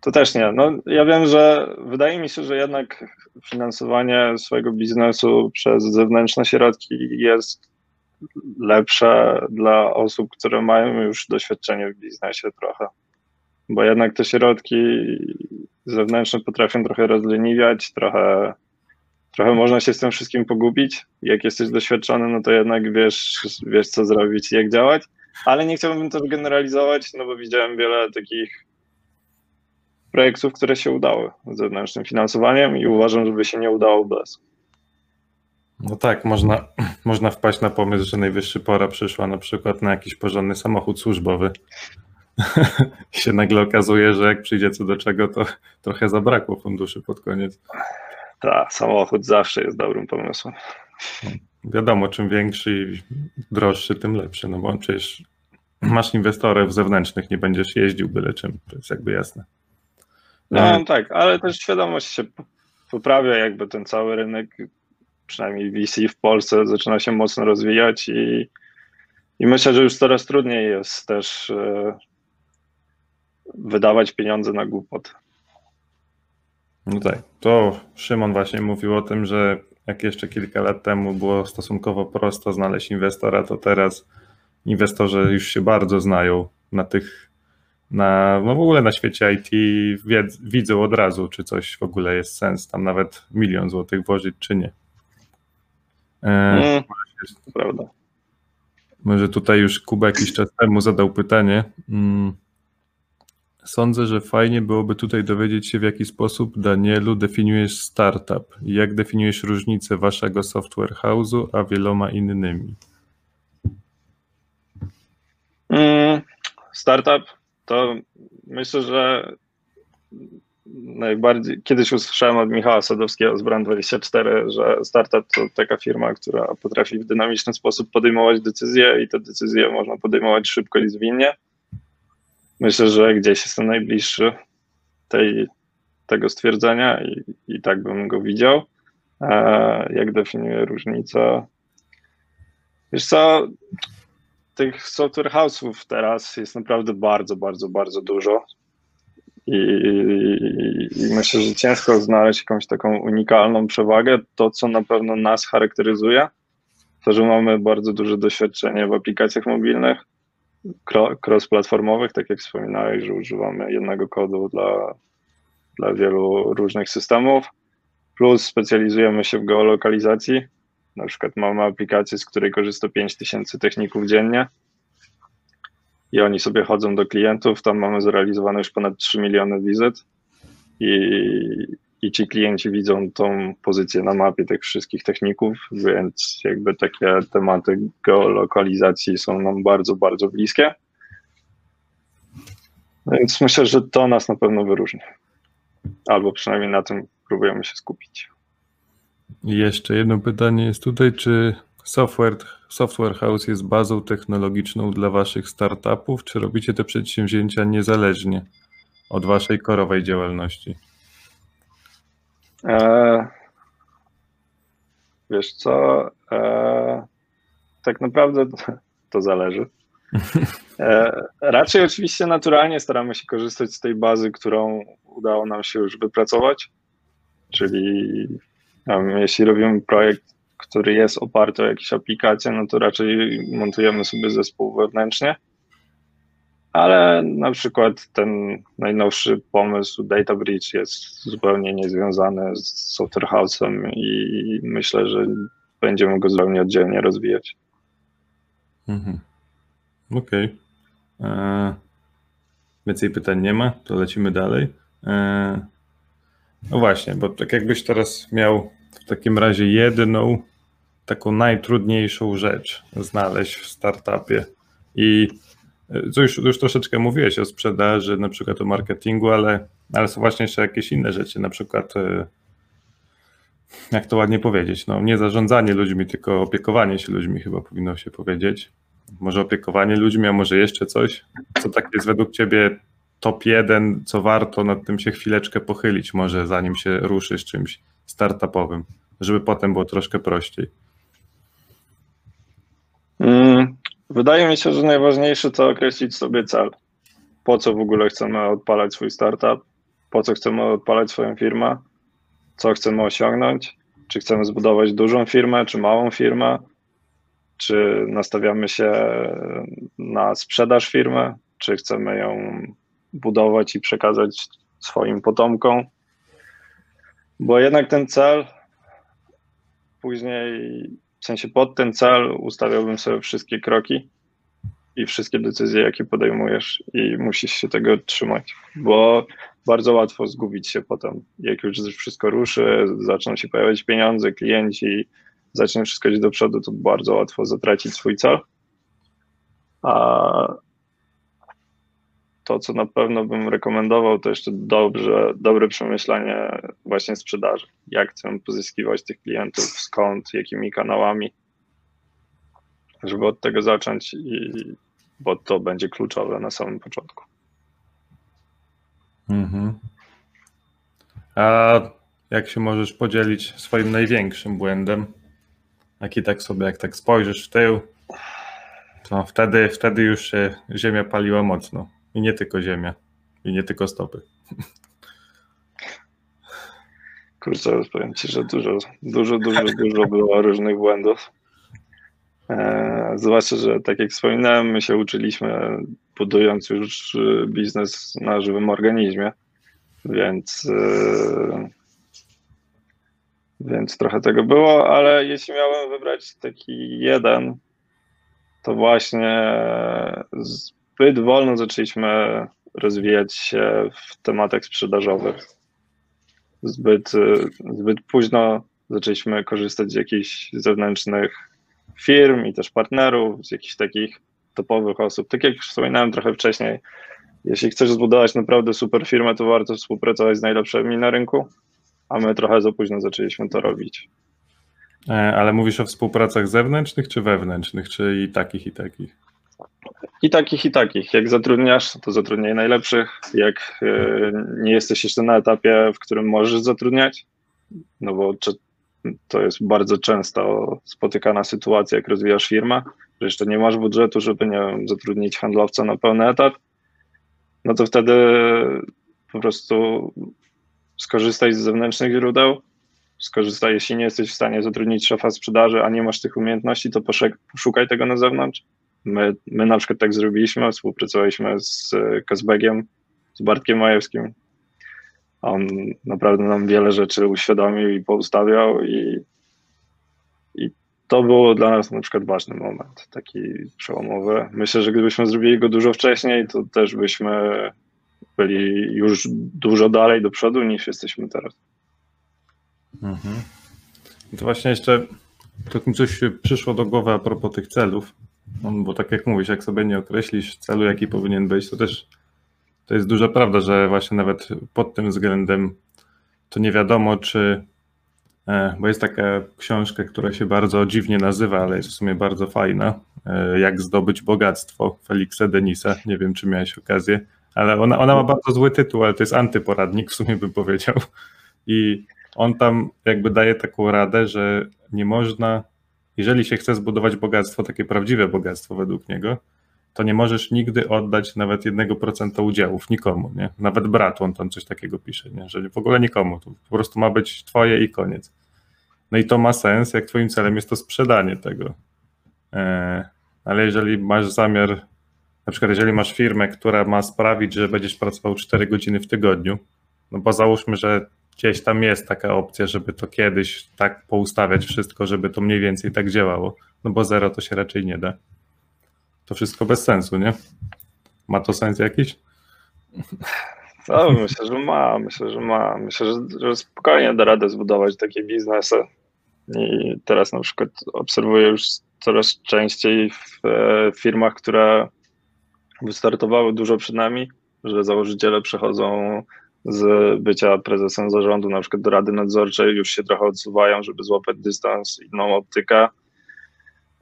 to też nie. No, ja wiem, że wydaje mi się, że jednak finansowanie swojego biznesu przez zewnętrzne środki jest lepsze dla osób, które mają już doświadczenie w biznesie trochę. Bo jednak te środki zewnętrzne potrafią trochę rozleniwiać, trochę trochę można się z tym wszystkim pogubić. Jak jesteś doświadczony, no to jednak wiesz, wiesz co zrobić jak działać, ale nie chciałbym też generalizować, no bo widziałem wiele takich projektów, które się udały z zewnętrznym finansowaniem i uważam, żeby się nie udało bez. No tak, można, można wpaść na pomysł, że najwyższy pora przyszła na przykład na jakiś porządny samochód służbowy. I się nagle okazuje, że jak przyjdzie co do czego, to trochę zabrakło funduszy pod koniec. Tak, samochód zawsze jest dobrym pomysłem. Wiadomo, czym większy i droższy, tym lepszy, no bo przecież masz inwestorów zewnętrznych, nie będziesz jeździł byle czym, to jest jakby jasne. No tak, ale też świadomość się poprawia, jakby ten cały rynek, przynajmniej VC w Polsce zaczyna się mocno rozwijać i, i myślę, że już coraz trudniej jest też e, wydawać pieniądze na głupot. No tak, to Szymon właśnie mówił o tym, że jak jeszcze kilka lat temu było stosunkowo prosto znaleźć inwestora, to teraz inwestorzy już się bardzo znają na tych, na, no w ogóle na świecie IT wiedzą, widzą od razu, czy coś w ogóle jest sens tam nawet milion złotych włożyć, czy nie. E, mm, prawda. Może tutaj już Kuba jakiś czas temu zadał pytanie. Mm, Sądzę, że fajnie byłoby tutaj dowiedzieć się, w jaki sposób, Danielu, definiujesz startup i jak definiujesz różnicę waszego software house'u, a wieloma innymi. Mm, startup to myślę, że najbardziej, kiedyś usłyszałem od Michała Sadowskiego z Brand24, że startup to taka firma, która potrafi w dynamiczny sposób podejmować decyzje i te decyzje można podejmować szybko i zwinnie. Myślę, że gdzieś jestem najbliższy tej, tego stwierdzenia i, i tak bym go widział. E, jak definiuję różnicę? Wiesz co, tych software house'ów teraz jest naprawdę bardzo, bardzo, bardzo dużo. I, i, I, myślę, że ciężko znaleźć jakąś taką unikalną przewagę. To, co na pewno nas charakteryzuje, to, że mamy bardzo duże doświadczenie w aplikacjach mobilnych, cross-platformowych, tak jak wspominałeś, że używamy jednego kodu dla, dla wielu różnych systemów, plus specjalizujemy się w geolokalizacji. Na przykład mamy aplikację, z której korzysta 5000 techników dziennie. I oni sobie chodzą do klientów, tam mamy zrealizowane już ponad 3 miliony wizyt. I, i ci klienci widzą tą pozycję na mapie tych wszystkich techników, więc jakby takie tematy geolokalizacji są nam bardzo, bardzo bliskie. Więc myślę, że to nas na pewno wyróżni. Albo przynajmniej na tym próbujemy się skupić. Jeszcze jedno pytanie jest tutaj, czy software, software House jest bazą technologiczną dla waszych startupów, czy robicie te przedsięwzięcia niezależnie od waszej korowej działalności? E, wiesz co, e, tak naprawdę to zależy. E, raczej oczywiście naturalnie staramy się korzystać z tej bazy, którą udało nam się już wypracować, czyli um, jeśli robimy projekt, który jest oparty o jakieś aplikacje, no to raczej montujemy sobie zespół wewnętrznie ale na przykład ten najnowszy pomysł Data Bridge jest zupełnie niezwiązany z Software House'em i myślę, że będziemy go zupełnie oddzielnie rozwijać. Mhm. Okej. Okay. E, więcej pytań nie ma, to lecimy dalej. E, no właśnie, bo tak jakbyś teraz miał w takim razie jedną taką najtrudniejszą rzecz znaleźć w startupie i co już, już troszeczkę mówiłeś o sprzedaży, na przykład o marketingu, ale, ale są właśnie jeszcze jakieś inne rzeczy, na przykład e, jak to ładnie powiedzieć, no nie zarządzanie ludźmi, tylko opiekowanie się ludźmi chyba powinno się powiedzieć. Może opiekowanie ludźmi, a może jeszcze coś, co tak jest według Ciebie top jeden, co warto nad tym się chwileczkę pochylić, może zanim się ruszy z czymś startupowym, żeby potem było troszkę prościej. Mm, Wydaje mi się, że najważniejsze to określić sobie cel. Po co w ogóle chcemy odpalać swój startup, po co chcemy odpalać swoją firmę, co chcemy osiągnąć, czy chcemy zbudować dużą firmę, czy małą firmę, czy nastawiamy się na sprzedaż firmy, czy chcemy ją budować i przekazać swoim potomkom. Bo jednak ten cel później w sensie pod ten cel ustawiałbym sobie wszystkie kroki i wszystkie decyzje, jakie podejmujesz, i musisz się tego trzymać, bo bardzo łatwo zgubić się potem. Jak już wszystko ruszy, zaczną się pojawiać pieniądze, klienci, zacznie wszystko iść do przodu, to bardzo łatwo zatracić swój cel. A to, co na pewno bym rekomendował, to jeszcze dobrze, dobre przemyślenie właśnie sprzedaży. Jak chcę pozyskiwać tych klientów, skąd, jakimi kanałami, żeby od tego zacząć, i, bo to będzie kluczowe na samym początku. Mhm. A jak się możesz podzielić swoim największym błędem? Jaki tak sobie, jak tak spojrzysz w tył, to wtedy, wtedy już się ziemia paliła mocno. I nie tylko ziemia. I nie tylko stopy. Kurczę, powiem Ci, że dużo, dużo, dużo, dużo było różnych błędów. E, zwłaszcza, że tak jak wspominałem, my się uczyliśmy budując już biznes na żywym organizmie, więc, e, więc trochę tego było, ale jeśli miałem wybrać taki jeden, to właśnie zbyt wolno zaczęliśmy rozwijać się w tematach sprzedażowych. Zbyt, zbyt późno zaczęliśmy korzystać z jakichś zewnętrznych firm i też partnerów, z jakichś takich topowych osób. Tak jak już wspominałem trochę wcześniej, jeśli chcesz zbudować naprawdę super firmę, to warto współpracować z najlepszymi na rynku, a my trochę za późno zaczęliśmy to robić. E, ale mówisz o współpracach zewnętrznych czy wewnętrznych, czy i takich, i takich? I takich, i takich. Jak zatrudniasz, to zatrudniaj najlepszych. Jak e, nie jesteś jeszcze na etapie, w którym możesz zatrudniać, no bo to jest bardzo często spotykana sytuacja, jak rozwijasz firmę, że jeszcze nie masz budżetu, żeby nie wiem, zatrudnić handlowca na pełny etat, no to wtedy po prostu skorzystaj z zewnętrznych źródeł, skorzystaj, jeśli nie jesteś w stanie zatrudnić szefa sprzedaży, a nie masz tych umiejętności, to poszukaj tego na zewnątrz. My, my na przykład tak zrobiliśmy, współpracowaliśmy z Kazbegiem, z Bartkiem Majewskim. On naprawdę nam wiele rzeczy uświadomił i poustawiał i, i to było dla nas na przykład ważny moment, taki przełomowy. Myślę, że gdybyśmy zrobili go dużo wcześniej, to też byśmy byli już dużo dalej do przodu niż jesteśmy teraz. Mhm. To właśnie jeszcze to mi coś przyszło do głowy a propos tych celów, no, bo tak jak mówisz, jak sobie nie określisz celu, jaki powinien być, to też to jest duża prawda, że właśnie nawet pod tym względem to nie wiadomo, czy e, bo jest taka książka, która się bardzo dziwnie nazywa, ale jest w sumie bardzo fajna. E, jak zdobyć bogactwo Felixa Denisa. Nie wiem, czy miałeś okazję, ale ona, ona ma bardzo zły tytuł, ale to jest antyporadnik, w sumie bym powiedział. I on tam jakby daje taką radę, że nie można, jeżeli się chce zbudować bogactwo, takie prawdziwe bogactwo według niego, to nie możesz nigdy oddać nawet jednego procenta udziałów nikomu, nie? Nawet bratu on tam coś takiego pisze, nie? Że w ogóle nikomu, to po prostu ma być twoje i koniec. No i to ma sens, jak twoim celem jest to sprzedanie tego. E, ale jeżeli masz zamiar, na przykład jeżeli masz firmę, która ma sprawić, że będziesz pracował 4 godziny w tygodniu, no bo załóżmy, że gdzieś tam jest taka opcja, żeby to kiedyś tak poustawiać wszystko, żeby to mniej więcej tak działało, no bo zero to się raczej nie da. To wszystko bez sensu, nie? Ma to sens jakiś? No, myślę, że ma, myślę, że ma. Myślę, że, że spokojnie da radę zbudować takie biznesy. I teraz na przykład obserwuję już coraz częściej w firmach, które wystartowały dużo przed nami, że założyciele przechodzą z bycia prezesem zarządu, na przykład do rady nadzorczej, już się trochę odsuwają, żeby złapać dystans, inną optykę.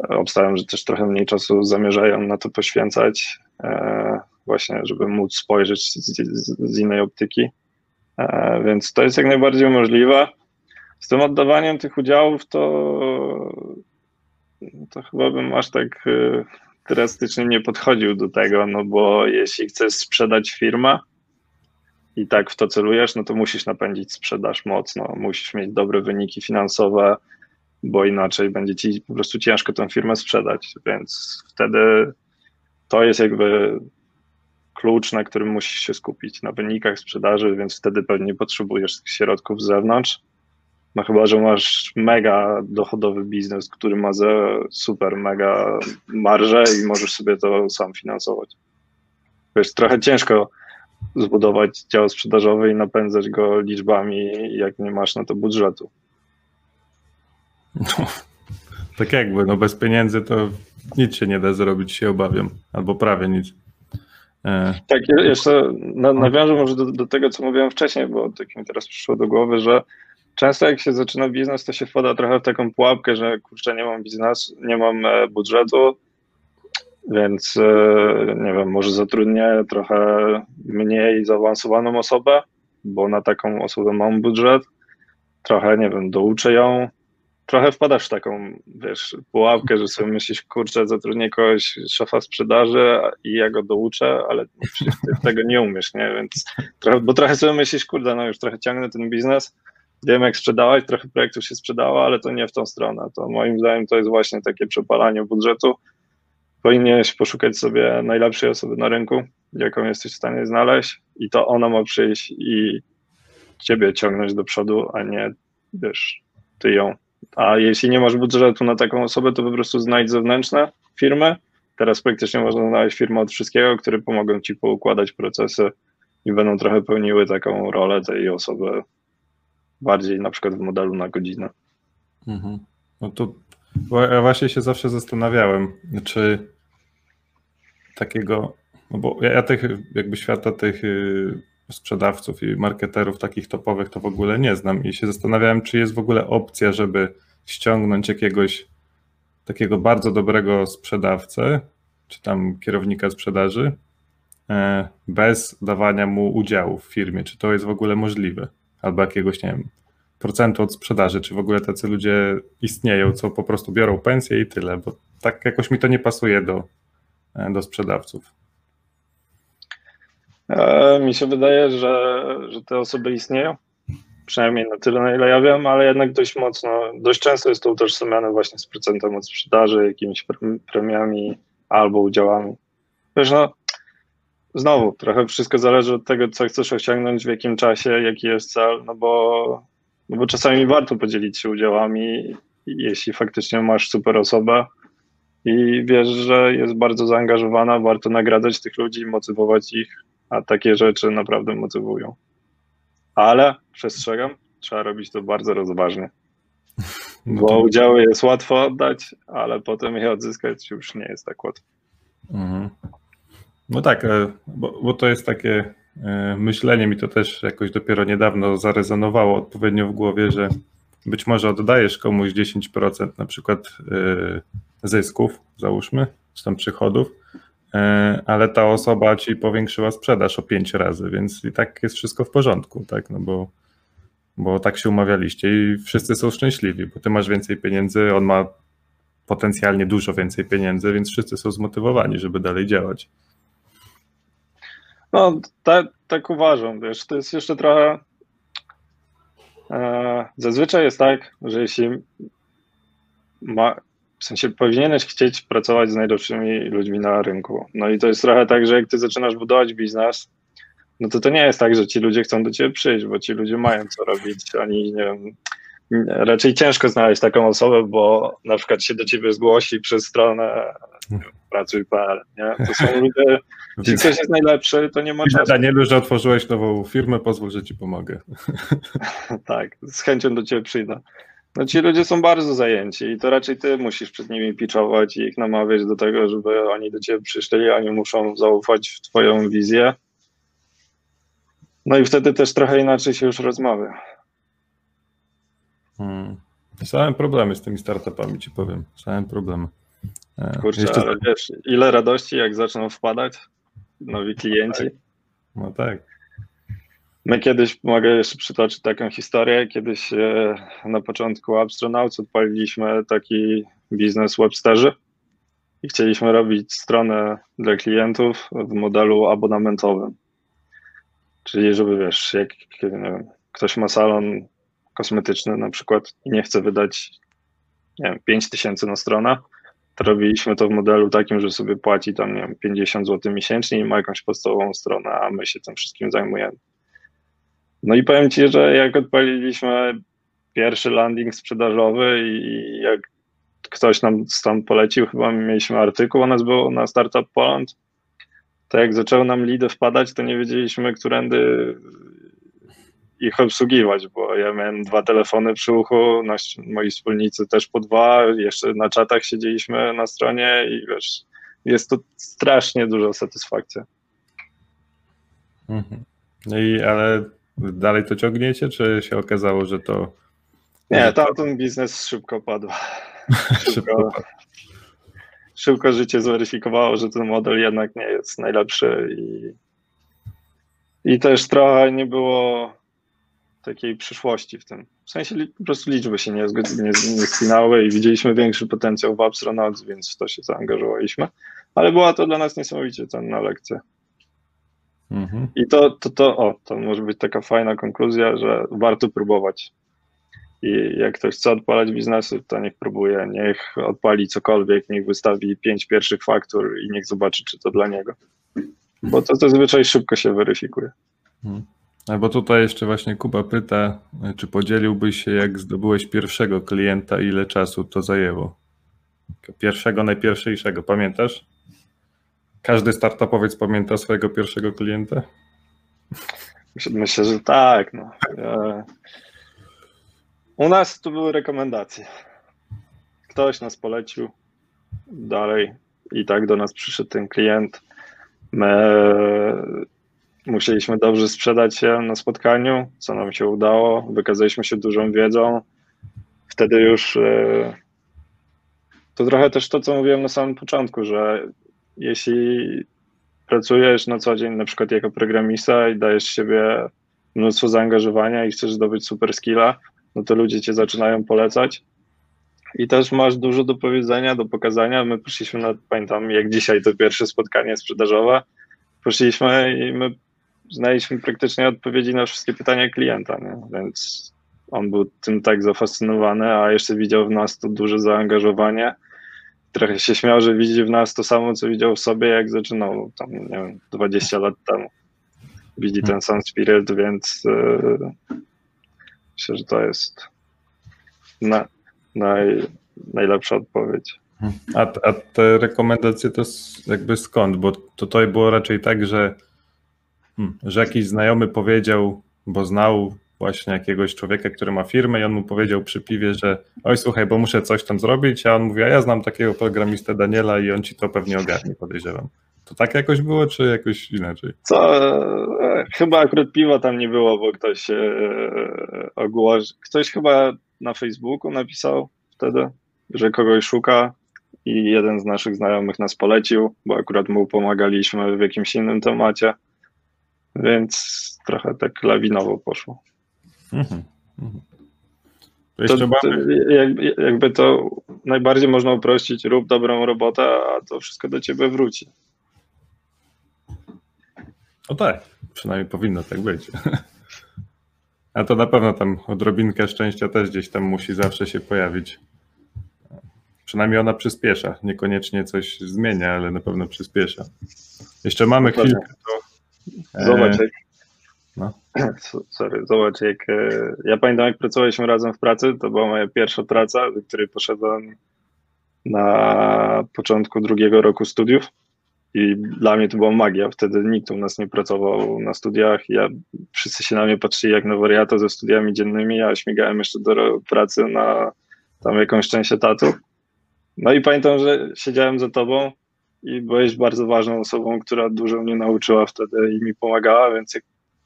Obstawiam, że też trochę mniej czasu zamierzają na to poświęcać, e, właśnie, żeby móc spojrzeć z, innej optyki. E, więc to jest jak najbardziej możliwe. Z tym oddawaniem tych udziałów to, to chyba bym aż tak e, drastycznie nie podchodził do tego, no bo jeśli chcesz sprzedać firmę, i tak w to celujesz, no to musisz napędzić sprzedaż mocno, musisz mieć dobre wyniki finansowe, bo inaczej będzie ci po prostu ciężko tę firmę sprzedać, więc wtedy to jest jakby klucz, na którym musisz się skupić, na wynikach sprzedaży, więc wtedy pewnie potrzebujesz środków z zewnątrz. No chyba, że masz mega dochodowy biznes, który ma ze super mega marżę i możesz sobie to sam finansować. Wiesz, trochę ciężko zbudować dział sprzedażowy i napędzać go liczbami, jak nie masz na to budżetu. No, tak jakby, no bez pieniędzy to nic się nie da zrobić, się obawiam, albo prawie nic. E... Tak, jeszcze nawiążę może do, do, tego, co mówiłem wcześniej, bo tak mi teraz przyszło do głowy, że często jak się zaczyna biznes, to się wpada trochę w taką pułapkę, że kurczę, nie mam biznesu, nie mam e, budżetu, więc e, nie wiem, może zatrudnię trochę mniej zaawansowaną osobę, bo na taką osobę mam budżet. Trochę, nie wiem, douczę ją. Trochę wpadasz w taką, wiesz, pułapkę, że sobie myślisz, kurczę, zatrudnię kogoś, szefa sprzedaży i ja go douczę, ale ty tego nie umiesz, nie? Więc trochę, bo trochę sobie myślisz, kurde, no już trochę ciągnę ten biznes, wiem jak sprzedawać, trochę projektów się sprzedało, ale to nie w tą stronę. To moim zdaniem to jest właśnie takie przepalanie budżetu, powinieneś poszukać sobie najlepszej osoby na rynku, jaką jesteś w stanie znaleźć, i to ona ma przyjść i ciebie ciągnąć do przodu, a nie wiesz, ty ją. A jeśli nie masz budżetu na taką osobę, to po prostu znajdź zewnętrzne firmy. Teraz praktycznie można znaleźć firmy od wszystkiego, które pomogą ci poukładać procesy i będą trochę pełniły taką rolę tej osoby bardziej na przykład w modelu na godzinę. Mhm. No to właśnie się zawsze zastanawiałem, czy takiego No bo ja, ja tych jakby świata tych y, sprzedawców i marketerów takich topowych to w ogóle nie znam i się zastanawiałem, czy jest w ogóle opcja, żeby ściągnąć jakiegoś takiego bardzo dobrego sprzedawcę, czy tam kierownika sprzedaży, e, bez dawania mu udziału w firmie. Czy to jest w ogóle możliwe? Albo jakiegoś, nie wiem, procentu od sprzedaży, czy w ogóle tacy ludzie istnieją, co po prostu biorą pensję i tyle, bo tak jakoś mi to nie pasuje do, do sprzedawców. E, mi się wydaje, że, że te osoby istnieją, przynajmniej na tyle, na ile ja wiem, ale jednak dość mocno, dość często jest to utożsamiane właśnie z procentem od sprzedaży, jakimiś premiami albo udziałami. Wiesz, no, znowu, trochę wszystko zależy od tego, co chcesz osiągnąć, w jakim czasie, jaki jest cel, no bo, no bo czasami warto podzielić się udziałami, jeśli faktycznie masz super osobę i wiesz, że jest bardzo zaangażowana, warto nagradzać tych ludzi, motywować ich, a takie rzeczy naprawdę motywują. Ale przestrzegam, trzeba robić to bardzo rozważnie. No bo udziały jest łatwo oddać, ale potem je odzyskać już nie jest tak łatwo. Mhm. No tak, e, bo, bo, to jest takie e, myślenie, mi to też jakoś dopiero niedawno zarezonowało odpowiednio w głowie, że być może oddajesz komuś 10% na przykład e, zysków, załóżmy, czy tam przychodów, ale ta osoba ci powiększyła sprzedaż o 5 razy, więc i tak jest wszystko w porządku, tak, no bo, bo tak się umawialiście i wszyscy są szczęśliwi, bo ty masz więcej pieniędzy, on ma potencjalnie dużo więcej pieniędzy, więc wszyscy są zmotywowani, żeby dalej działać. No, tak, tak uważam, wiesz, to jest jeszcze trochę. E, zazwyczaj jest tak, że jeśli ma, w sensie powinieneś chcieć pracować z najlepszymi ludźmi na rynku. No i to jest trochę tak, że jak ty zaczynasz budować biznes, no to to nie jest tak, że ci ludzie chcą do ciebie przyjść, bo ci ludzie mają co robić. Oni, nie wiem, raczej ciężko znaleźć taką osobę, bo na przykład się do ciebie zgłosi przez stronę pracuj.pl, nie? To są ludzie, jeśli ktoś jest najlepszy, to nie ma czasu. Danielu, że otworzyłeś nową firmę, pozwól, że ci pomogę. tak, z chęcią do ciebie przyjdę. No ci ludzie są bardzo zajęci i to raczej ty musisz przed nimi pitchować i ich namawiać do tego, żeby oni do ciebie przyszli, oni muszą zaufać w twoją wizję. No i wtedy też trochę inaczej się już rozmawia. Hmm. Same problemy z tymi startupami, ci powiem. Same problemy. E, Kurczę, Jeszcze... ale wiesz, ile radości, jak zaczną wpadać nowi klienci. Tak. No tak. My kiedyś, mogę jeszcze przytoczyć taką historię, kiedyś e, na początku Astronauts odpaliliśmy taki biznes websterzy i chcieliśmy robić stronę dla klientów w modelu abonamentowym. Czyli żeby, wiesz, jak wiem, ktoś ma salon kosmetyczny na przykład i nie chce wydać, nie wiem, 5 tysięcy na stronę, to robiliśmy to w modelu takim, że sobie płaci tam, nie wiem, 50 zł miesięcznie i ma jakąś podstawową stronę, a my się tym wszystkim zajmujemy. No i powiem Ci, że jak odpaliliśmy pierwszy landing sprzedażowy i jak ktoś nam stąd polecił, chyba mieliśmy artykuł o nas było na Startup Poland, to jak zaczęły nam lidy wpadać, to nie wiedzieliśmy, którędy ich obsługiwać, bo ja miałem dwa telefony przy uchu, nasi, moi wspólnicy też po dwa, jeszcze na czatach siedzieliśmy na stronie i wiesz, jest to strasznie duża satysfakcja. Mhm. No i ale dalej to ciągniecie, czy się okazało, że to... Nie, tamten biznes szybko padł. Szybko, szybko życie zweryfikowało, że ten model jednak nie jest najlepszy i, i też trochę nie było takiej przyszłości w tym. W sensie po prostu liczby się nie, nie, nie spinały i widzieliśmy większy potencjał w Astronauts, więc w to się zaangażowaliśmy. Ale była to dla nas niesamowicie cenna lekcja. Mhm. I to, to, to, o, to może być taka fajna konkluzja, że warto próbować. I jak ktoś chce odpalać biznesy, to niech próbuje, niech odpali cokolwiek, niech wystawi pięć pierwszych faktur i niech zobaczy, czy to dla niego. Bo to zazwyczaj szybko się weryfikuje. Mhm. Albo tutaj jeszcze właśnie Kuba pyta, czy podzieliłbyś się, jak zdobyłeś pierwszego klienta, ile czasu to zajęło? Pierwszego, najpierwszego, pamiętasz? Każdy startupowiec pamięta swojego pierwszego klienta? Myślę, że tak. No. U nas to były rekomendacje. Ktoś nas polecił dalej i tak do nas przyszedł ten klient. My musieliśmy dobrze sprzedać się na spotkaniu, co nam się udało. Wykazaliśmy się dużą wiedzą. Wtedy już e, to trochę też to, co mówiłem na samym początku, że jeśli pracujesz na co dzień, na przykład jako programista i dajesz siebie mnóstwo zaangażowania i chcesz zdobyć super skilla, no to ludzie cię zaczynają polecać. I też masz dużo do powiedzenia, do pokazania. My poszliśmy na, pamiętam jak dzisiaj to pierwsze spotkanie sprzedażowe, poszliśmy i my znaliśmy praktycznie odpowiedzi na wszystkie pytania klienta, nie? więc on był tym tak zafascynowany, a jeszcze widział w nas to duże zaangażowanie. Trochę się śmiał, że widzi w nas to samo, co widział w sobie, jak zaczynał tam, nie wiem, 20 lat temu. Widzi ten sam spirit, więc yy, myślę, że to jest na, naj, najlepsza odpowiedź. A, a te rekomendacje to jakby skąd? Bo tutaj było raczej tak, że, hmm, że jakiś znajomy powiedział, bo znał właśnie jakiegoś człowieka, który ma firmę i on mu powiedział przy piwie, że oj słuchaj, bo muszę coś tam zrobić, a on mówi, a ja znam takiego programistę Daniela i on ci to pewnie ogarnie, podejrzewam. To tak jakoś było, czy jakoś inaczej? Co, e, chyba akurat piwa tam nie było, bo ktoś e, ogłosił, ktoś chyba na Facebooku napisał wtedy, że kogoś szuka i jeden z naszych znajomych nas polecił, bo akurat mu pomagaliśmy w jakimś innym temacie, więc trochę tak lawinowo poszło. Mhm. mhm. To, to, jakby to najbardziej można uprościć, rób dobrą robotę, a to wszystko do ciebie wróci. O tak, przynajmniej powinno tak być. A to na pewno tam odrobinkę szczęścia też gdzieś tam musi zawsze się pojawić. Przynajmniej ona przyspiesza. Niekoniecznie coś zmienia, ale na pewno przyspiesza. Jeszcze mamy chwilkę. To... Zobacz, jak no. Sorry, zobacz, jak e, ja pamiętam, jak pracowaliśmy razem w pracy, to była moja pierwsza praca, do której poszedłem na początku drugiego roku studiów i dla mnie to była magia. Wtedy nikt u nas nie pracował na studiach. Ja, wszyscy się na mnie patrzyli jak na wariata ze studiami dziennymi, a śmigałem jeszcze do pracy na tam jakąś część etatu. No i pamiętam, że siedziałem za tobą i byłeś bardzo ważną osobą, która dużo mnie nauczyła wtedy i mi pomagała, więc jak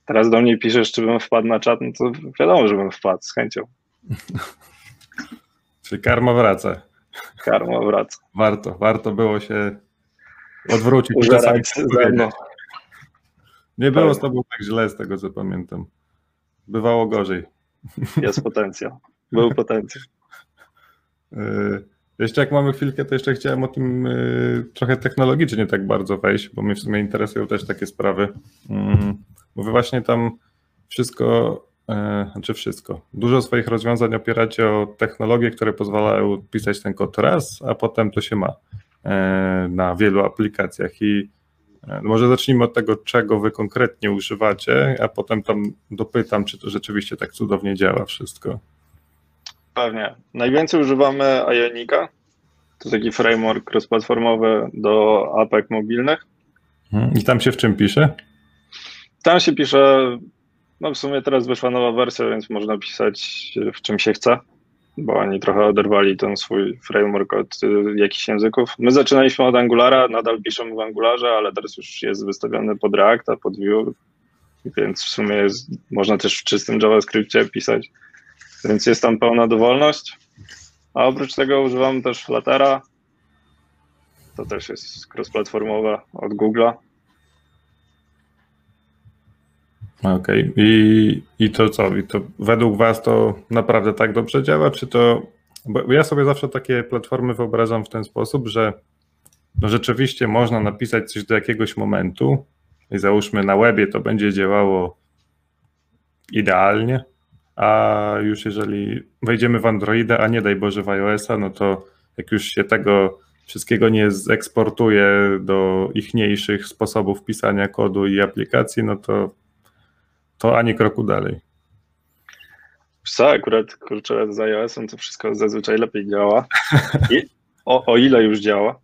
teraz do mnie piszesz, czy bym wpadł na czat, no to wiadomo, że bym wpadł z chęcią. Czyli karma wraca. Karma wraca. Warto, warto było się odwrócić. Nie było z tobą tak źle, z tego co pamiętam. Bywało gorzej. Jest potencjał. Był potencjał. Y, jeszcze jak mamy chwilkę, to jeszcze chciałem o tym y, trochę technologicznie tak bardzo wejść, bo mnie w sumie interesują też takie sprawy. Bo wy właśnie tam wszystko, e, znaczy wszystko, dużo swoich rozwiązań opieracie o technologie, które pozwalają pisać ten kod raz, a potem to się ma e, na wielu aplikacjach i e, może zacznijmy od tego, czego wy konkretnie używacie, a potem tam dopytam, czy to rzeczywiście tak cudownie działa wszystko. Pewnie. Najwięcej używamy Ionika. To taki framework cross-platformowy do apek mobilnych. Mhm. I tam się w czym pisze? Tam się pisze, no w sumie teraz wyszła nowa wersja, więc można pisać w czym się chce, bo oni trochę oderwali ten swój framework od y, jakichś języków. My zaczynaliśmy od Angulara, nadal piszemy w Angularze, ale teraz już jest wystawiony pod Reacta, pod Vue, więc w sumie jest, można też w czystym JavaScriptie pisać, więc jest tam pełna dowolność. A oprócz tego używamy też Fluttera, to też jest cross-platformowe od Google'a. Okej. Okay. I, I to co? I to według Was to naprawdę tak dobrze działa? Czy to. Bo ja sobie zawsze takie platformy wyobrażam w ten sposób, że no rzeczywiście można napisać coś do jakiegoś momentu i załóżmy na webie to będzie działało idealnie, a już jeżeli wejdziemy w Androida, a nie daj Boże w iOS-a, no to jak już się tego wszystkiego nie zeksportuje do ichniejszych sposobów pisania kodu i aplikacji, no to to ani kroku dalej. Co, akurat kurczę, z iOS-em to wszystko zazwyczaj lepiej działa. I o, o ile już działa,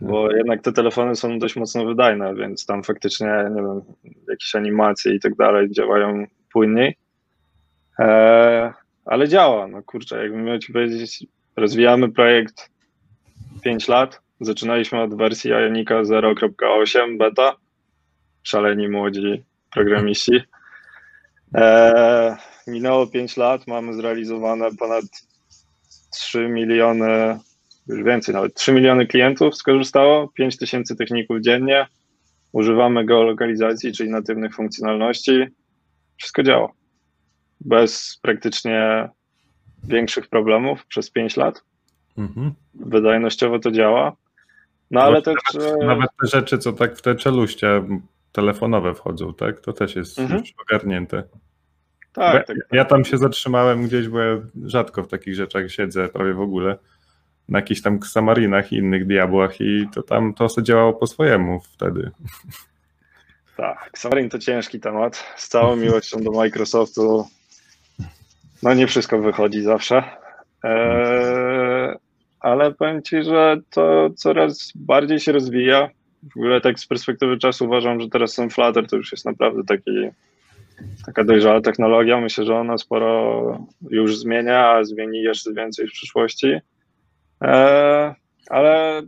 bo jednak te telefony są dość mocno wydajne, więc tam faktycznie, nie wiem, jakieś animacje i tak dalej działają płynniej. Eee, ale działa, no kurczę, jakbym miał ci powiedzieć, rozwijamy projekt 5 lat Zaczynaliśmy od wersji Ionika 0.8 beta. Szaleni młodzi programiści. E, minęło 5 lat, mamy zrealizowane ponad 3 miliony, już więcej nawet, 3 miliony klientów skorzystało, 5 tysięcy techników dziennie. Używamy geolokalizacji, czyli natywnych funkcjonalności. Wszystko działa. Bez praktycznie większych problemów przez 5 lat. Mhm. Wydajnościowo to działa. No ale też. Nawet, nawet, te rzeczy, co tak w te czeluście telefonowe wchodzą, tak? To też jest mhm. już ogarnięte. Tak, tak, tak, Ja tam się zatrzymałem gdzieś, bo ja rzadko w takich rzeczach siedzę, prawie w ogóle. Na jakichś tam Samarinach i innych diabłach i to tam to sobie działało po swojemu wtedy. Tak, Xamarin to ciężki temat. Z całą miłością do Microsoftu. No nie wszystko wychodzi zawsze. Eee, ale powiem Ci, że to coraz bardziej się rozwija. W ogóle tak z perspektywy czasu uważam, że teraz ten Flutter to już jest naprawdę taki, taka dojrzała technologia. Myślę, że ona sporo już zmienia, a zmieni jeszcze więcej w przyszłości. Eee, ale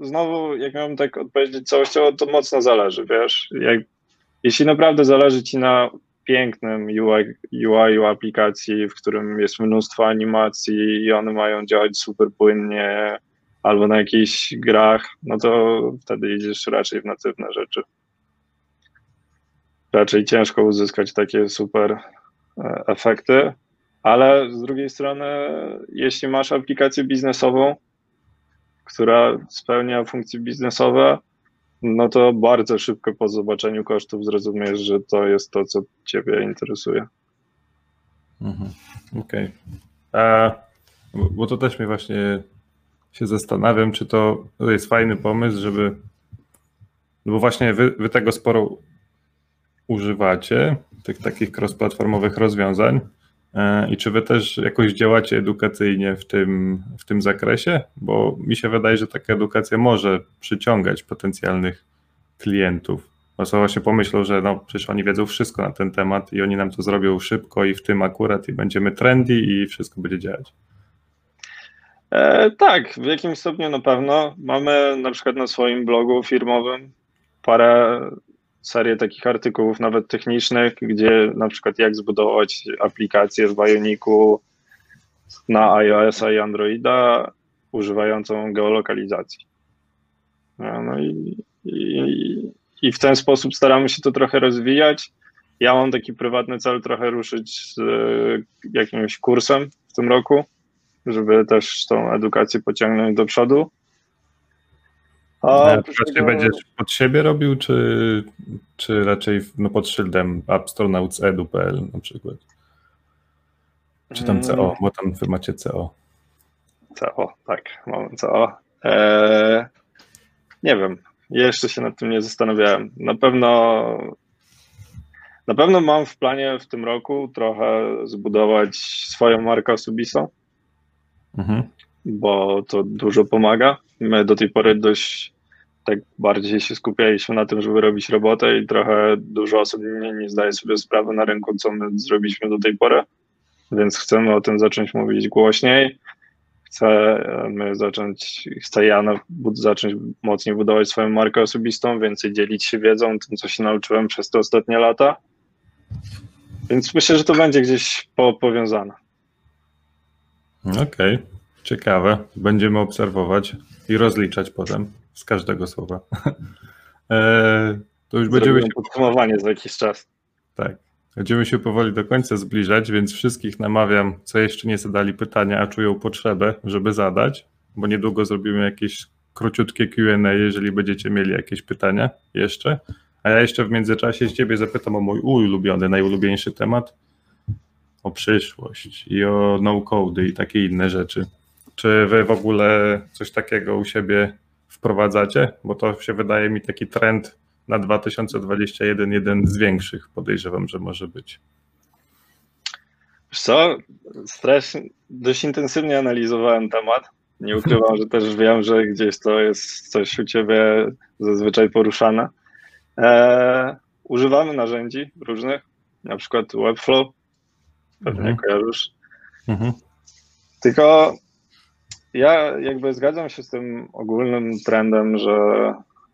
znowu, jak miałbym tak odpowiedzieć całościowo, to mocno zależy, wiesz. Jak, jeśli naprawdę zależy ci na pięknym UI, UI aplikacji, w którym jest mnóstwo animacji i one mają działać super płynnie, albo na jakichś grach, no to wtedy idziesz raczej w natywne rzeczy. Raczej ciężko uzyskać takie super e, efekty, ale z drugiej strony, jeśli masz aplikację biznesową, która spełnia funkcje biznesowe, no to bardzo szybko po zobaczeniu kosztów zrozumiesz, że to jest to, co Ciebie interesuje. Mhm. Okej. Okay. Bo to też mnie właśnie się zastanawiam, czy to, jest fajny pomysł, żeby. No bo właśnie wy, wy tego sporo używacie, tych takich cross-platformowych rozwiązań. E, I czy wy też jakoś działacie edukacyjnie w tym, w tym zakresie? Bo mi się wydaje, że taka edukacja może przyciągać potencjalnych klientów. Osoba się pomyślą, że no przecież oni wiedzą wszystko na ten temat i oni nam to zrobią szybko i w tym akurat i będziemy trendy i wszystko będzie działać. E, tak, w jakimś stopniu na pewno. Mamy na przykład na swoim blogu firmowym parę serię takich artykułów, nawet technicznych, gdzie na przykład jak zbudować aplikację w Bioniku na iOS-a i Androida używającą geolokalizacji. No, no i, i, i w ten sposób staramy się to trochę rozwijać. Ja mam taki prywatny cel trochę ruszyć z e, jakimś kursem w tym roku, żeby też tą edukację pociągnąć do przodu. A czy tego... będziesz pod siebie robił, czy, czy raczej no, pod szyldem astronauts.edu.pl na przykład? Czy tam CO, mm. bo tam wy macie CO. CO, tak, mamy CO. Eee, nie wiem, jeszcze się nad tym nie zastanawiałem. Na pewno na pewno mam w planie w tym roku trochę zbudować swoją markę osobistą, mhm. bo to dużo pomaga. My do tej pory dość tak bardziej się skupialiśmy na tym, żeby robić robotę i trochę dużo osób nie, nie zdaje sobie sprawy na rynku, co my zrobiliśmy do tej pory, więc chcemy o tym zacząć mówić głośniej. Chcemy zacząć, chcę ja zacząć mocniej budować swoją markę osobistą, więcej dzielić się wiedzą, tym, co się nauczyłem przez te ostatnie lata. Więc myślę, że to będzie gdzieś po, powiązane. Okej, okay. ciekawe. Będziemy obserwować i rozliczać potem z każdego słowa. e, to już będziemy się... podsumowanie za jakiś czas. Tak. Będziemy się powoli do końca zbliżać, więc wszystkich namawiam, co jeszcze nie zadali pytania, a czują potrzebę, żeby zadać, bo niedługo zrobimy jakieś króciutkie Q&A, jeżeli będziecie mieli jakieś pytania jeszcze. A ja jeszcze w międzyczasie z ciebie zapytam o mój ulubiony, najulubieńszy temat, o przyszłość i o no-code i takie inne rzeczy. Czy wy w ogóle coś takiego u siebie wprowadzacie? Bo to się wydaje mi taki trend na 2021 jeden z większych, podejrzewam, że może być. Wiesz co, strasznie, dość intensywnie analizowałem temat. Nie ukrywam, że też wiem, że gdzieś to jest coś u Ciebie zazwyczaj poruszane. E, używamy narzędzi różnych, na przykład Webflow, pewnie mhm. kojarzysz. Mhm. Tylko ja jakby zgadzam się z tym ogólnym trendem, że,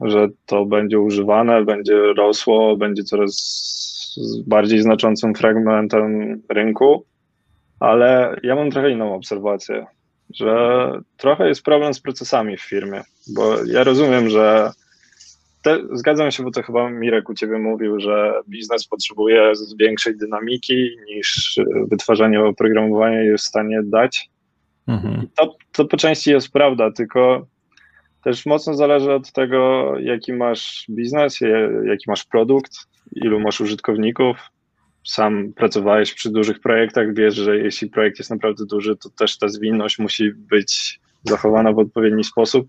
że to będzie używane, będzie rosło, będzie coraz bardziej znaczącym fragmentem rynku, ale ja mam trochę inną obserwację, że trochę jest problem z procesami w firmie, bo ja rozumiem, że te, zgadzam się, bo to chyba Mirek u ciebie mówił, że biznes potrzebuje większej dynamiki niż wytwarzanie oprogramowania jest w stanie dać. Mhm. To, to po części jest prawda, tylko też mocno zależy od tego, jaki masz biznes, jaki masz produkt, ilu masz użytkowników. Sam pracowałeś przy dużych projektach, wiesz, że jeśli projekt jest naprawdę duży, to też ta zwinność musi być zachowana w odpowiedni sposób,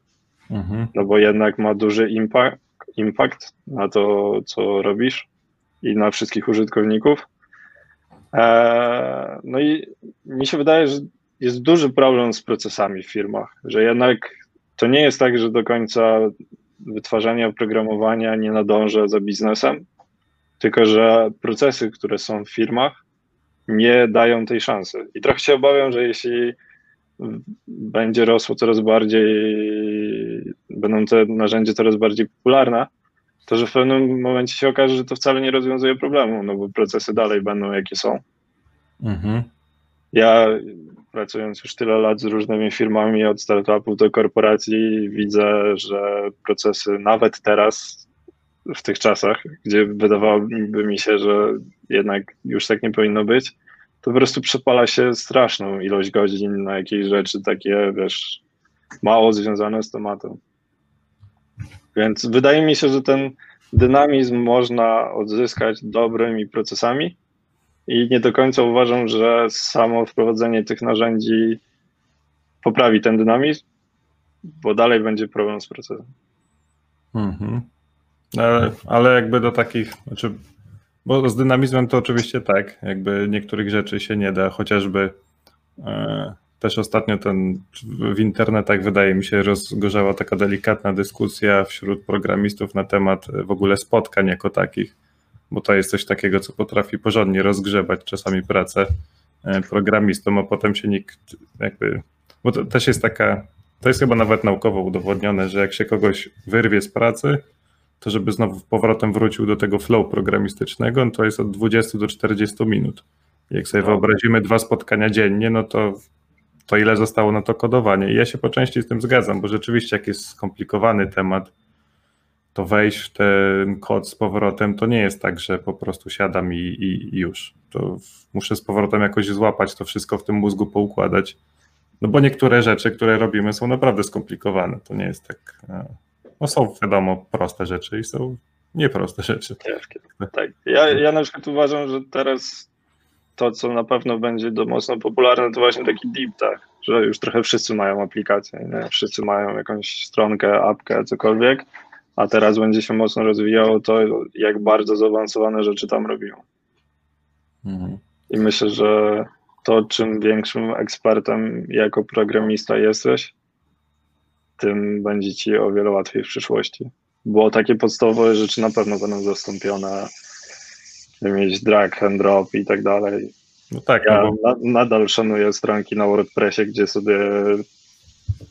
mhm. no bo jednak ma duży impact, impact na to, co robisz i na wszystkich użytkowników. Eee, no i mi się wydaje, że jest duży problem z procesami w firmach, że jednak to nie jest tak, że do końca wytwarzanie oprogramowania nie nadąża za biznesem, tylko że procesy, które są w firmach, nie dają tej szansy. I trochę się obawiam, że jeśli będzie rosło coraz bardziej, będą te narzędzia coraz bardziej popularne, to że w pewnym momencie się okaże, że to wcale nie rozwiązuje problemu, no bo procesy dalej będą jakie są. Mhm. Ja pracując już tyle lat z różnymi firmami, od startupów do korporacji, widzę, że procesy nawet teraz, w tych czasach, gdzie wydawałoby mi się, że jednak już tak nie powinno być, to po prostu przepala się straszną ilość godzin na jakieś rzeczy takie, wiesz, mało związane z tematem. Więc wydaje mi się, że ten dynamizm można odzyskać dobrymi procesami, i nie do końca uważam, że samo wprowadzenie tych narzędzi poprawi ten dynamizm, bo dalej będzie problem z procesem. Mhm. Ale, ale jakby do takich, znaczy, bo z dynamizmem to oczywiście tak, jakby niektórych rzeczy się nie da, chociażby e, też ostatnio ten w internetach wydaje mi się rozgorzała taka delikatna dyskusja wśród programistów na temat w ogóle spotkań jako takich bo to jest coś takiego, co potrafi porządnie rozgrzebać czasami pracę e, programistom, a potem się nikt jakby, bo to też jest taka, to jest chyba nawet naukowo udowodnione, że jak się kogoś wyrwie z pracy, to żeby znowu powrotem wrócił do tego flow programistycznego, no to jest od 20 do 40 minut. Jak sobie no. wyobrazimy dwa spotkania dziennie, no to, to ile zostało na to kodowanie. I ja się po części z tym zgadzam, bo rzeczywiście jak jest skomplikowany temat, to wejść w ten kod z powrotem to nie jest tak, że po prostu siadam i, i, już. To muszę z powrotem jakoś złapać to wszystko w tym mózgu, poukładać. No bo niektóre rzeczy, które robimy, są naprawdę skomplikowane. To nie jest tak. E, no są wiadomo proste rzeczy i są nieproste rzeczy. Ciężkie. Tak. Ja, ja na przykład uważam, że teraz to, co na pewno będzie do mocno popularne, to właśnie taki deep tech, że już trochę wszyscy mają aplikację, nie? wszyscy mają jakąś stronkę, apkę, cokolwiek a teraz będzie się mocno rozwijało to, jak bardzo zaawansowane rzeczy tam robią. Mhm. I myślę, że to, czym większym ekspertem jako programista jesteś, tym będzie ci o wiele łatwiej w przyszłości. Bo takie podstawowe rzeczy na pewno będą zastąpione, mieć drag and drop i tak dalej. No tak, ja no bo... nadal szanuję stronki na WordPressie, gdzie sobie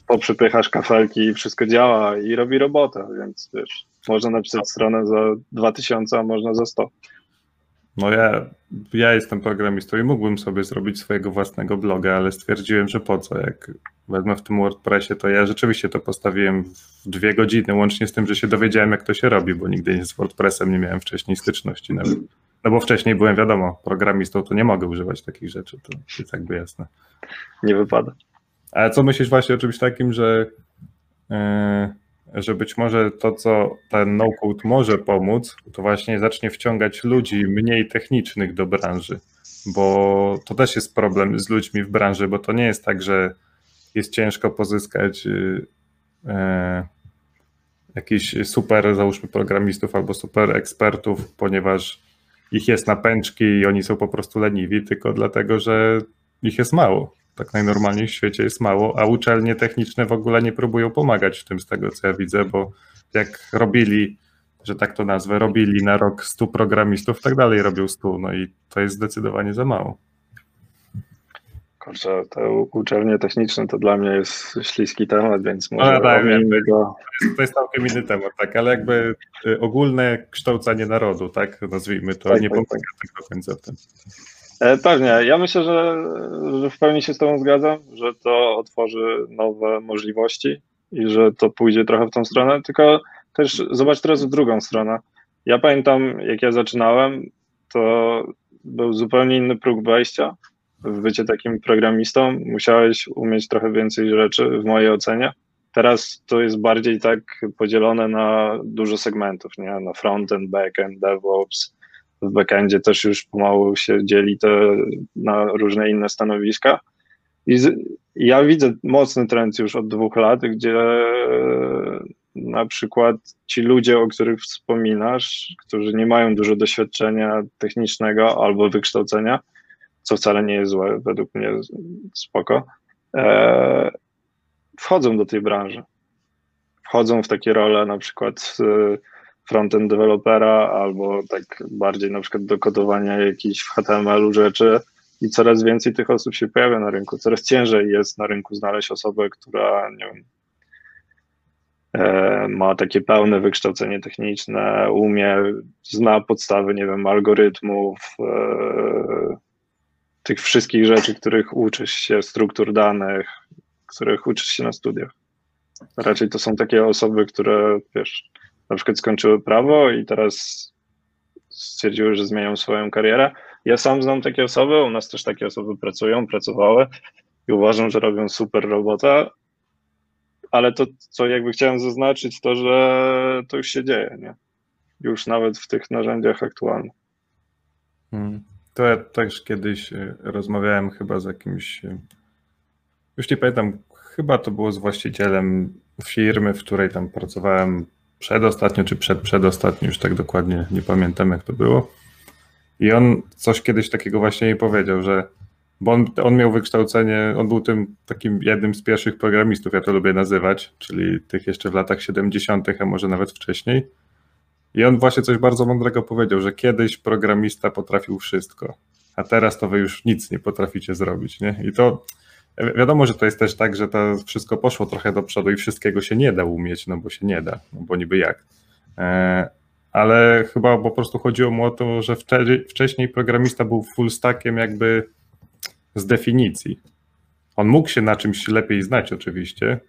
poprzepychasz kafelki i wszystko działa i robi robotę, więc wiesz, można napisać stronę za 2000, a można za 100. No ja, ja jestem programistą i mógłbym sobie zrobić swojego własnego bloga, ale stwierdziłem, że po co, jak wezmę w tym WordPressie, to ja rzeczywiście to postawiłem w dwie godziny, łącznie z tym, że się dowiedziałem, jak to się robi, bo nigdy z WordPressem nie miałem wcześniej styczności nawet. No bo wcześniej byłem, wiadomo, programistą, to nie mogę używać takich rzeczy, to jest jakby jasne. Nie wypada. Ale co myślisz właśnie o czymś takim, że, e, że być może to, co ten no-code może pomóc, to właśnie zacznie wciągać ludzi mniej technicznych do branży, bo to też jest problem z ludźmi w branży, bo to nie jest tak, że jest ciężko pozyskać e, jakichś super, załóżmy, programistów albo super ekspertów, ponieważ ich jest na pęczki i oni są po prostu leniwi, tylko dlatego, że ich jest mało tak najnormalniej w świecie jest mało, a uczelnie techniczne w ogóle nie próbują pomagać w tym, z tego co ja widzę, bo jak robili, że tak to nazwę, robili na rok 100 programistów, tak dalej robią 100, no i to jest zdecydowanie za mało. Kurczę, te uczelnie techniczne to dla mnie jest śliski temat, więc No, może tak, wiem. omijmy go. To jest całkiem inny temat, tak, ale jakby y, ogólne kształcenie narodu, tak, nazwijmy to, Tak, nie tak, pomaga tak. tak do końca w tym. E, Pewnie. Ja myślę, że, że w pełni się z Tobą zgadzam, że to otworzy nowe możliwości i że to pójdzie trochę w tą stronę, tylko też zobacz teraz w drugą stronę. Ja pamiętam, jak ja zaczynałem, to był zupełnie inny próg wejścia w bycie takim programistą. Musiałeś umieć trochę więcej rzeczy, w mojej ocenie. Teraz to jest bardziej tak podzielone na dużo segmentów, nie? Na frontend, backend, DevOps, w backendzie też już pomału się dzieli to na różne inne stanowiska. I z, ja widzę mocny trend już od dwóch lat, gdzie na przykład ci ludzie, o których wspominasz, którzy nie mają dużo doświadczenia technicznego albo wykształcenia, co wcale nie jest złe, według mnie spoko, e, wchodzą do tej branży. Wchodzą w takie role na przykład e, frontend dewelopera albo tak bardziej na przykład do kodowania jakichś w HTML-u rzeczy i coraz więcej tych osób się pojawia na rynku. Coraz ciężej jest na rynku znaleźć osobę, która nie wiem, e, ma takie pełne wykształcenie techniczne, umie, zna podstawy, nie wiem, algorytmów, e, tych wszystkich rzeczy, których uczysz się, struktur danych, których uczysz się na studiach. Raczej to są takie osoby, które, wiesz, na przykład skończyły prawo i teraz stwierdziły, że zmienią swoją karierę. Ja sam znam takie osoby, u nas też takie osoby pracują, pracowały i uważam, że robią super robotę, ale to, co jakby chciałem zaznaczyć, to, że to już się dzieje, nie? Już nawet w tych narzędziach aktualnych. Hmm. To ja też kiedyś y, rozmawiałem chyba z jakimś, y, już nie pamiętam, chyba to było z właścicielem firmy, w której tam pracowałem przedostatnio, czy przed przedostatnio, już tak dokładnie nie pamiętam jak to było. I on coś kiedyś takiego właśnie jej powiedział, że bo on, on miał wykształcenie, on był tym takim jednym z pierwszych programistów, ja to lubię nazywać, czyli tych jeszcze w latach 70., a może nawet wcześniej. I on właśnie coś bardzo mądrego powiedział, że kiedyś programista potrafił wszystko, a teraz to wy już nic nie potraficie zrobić, nie? I to wi- wiadomo, że to jest też tak, że to wszystko poszło trochę do przodu i wszystkiego się nie da umieć, no bo się nie da, no bo niby jak. E, ale chyba po prostu chodziło mu o to, że wcześniej programista był full stackiem jakby z definicji. On mógł się na czymś lepiej znać oczywiście,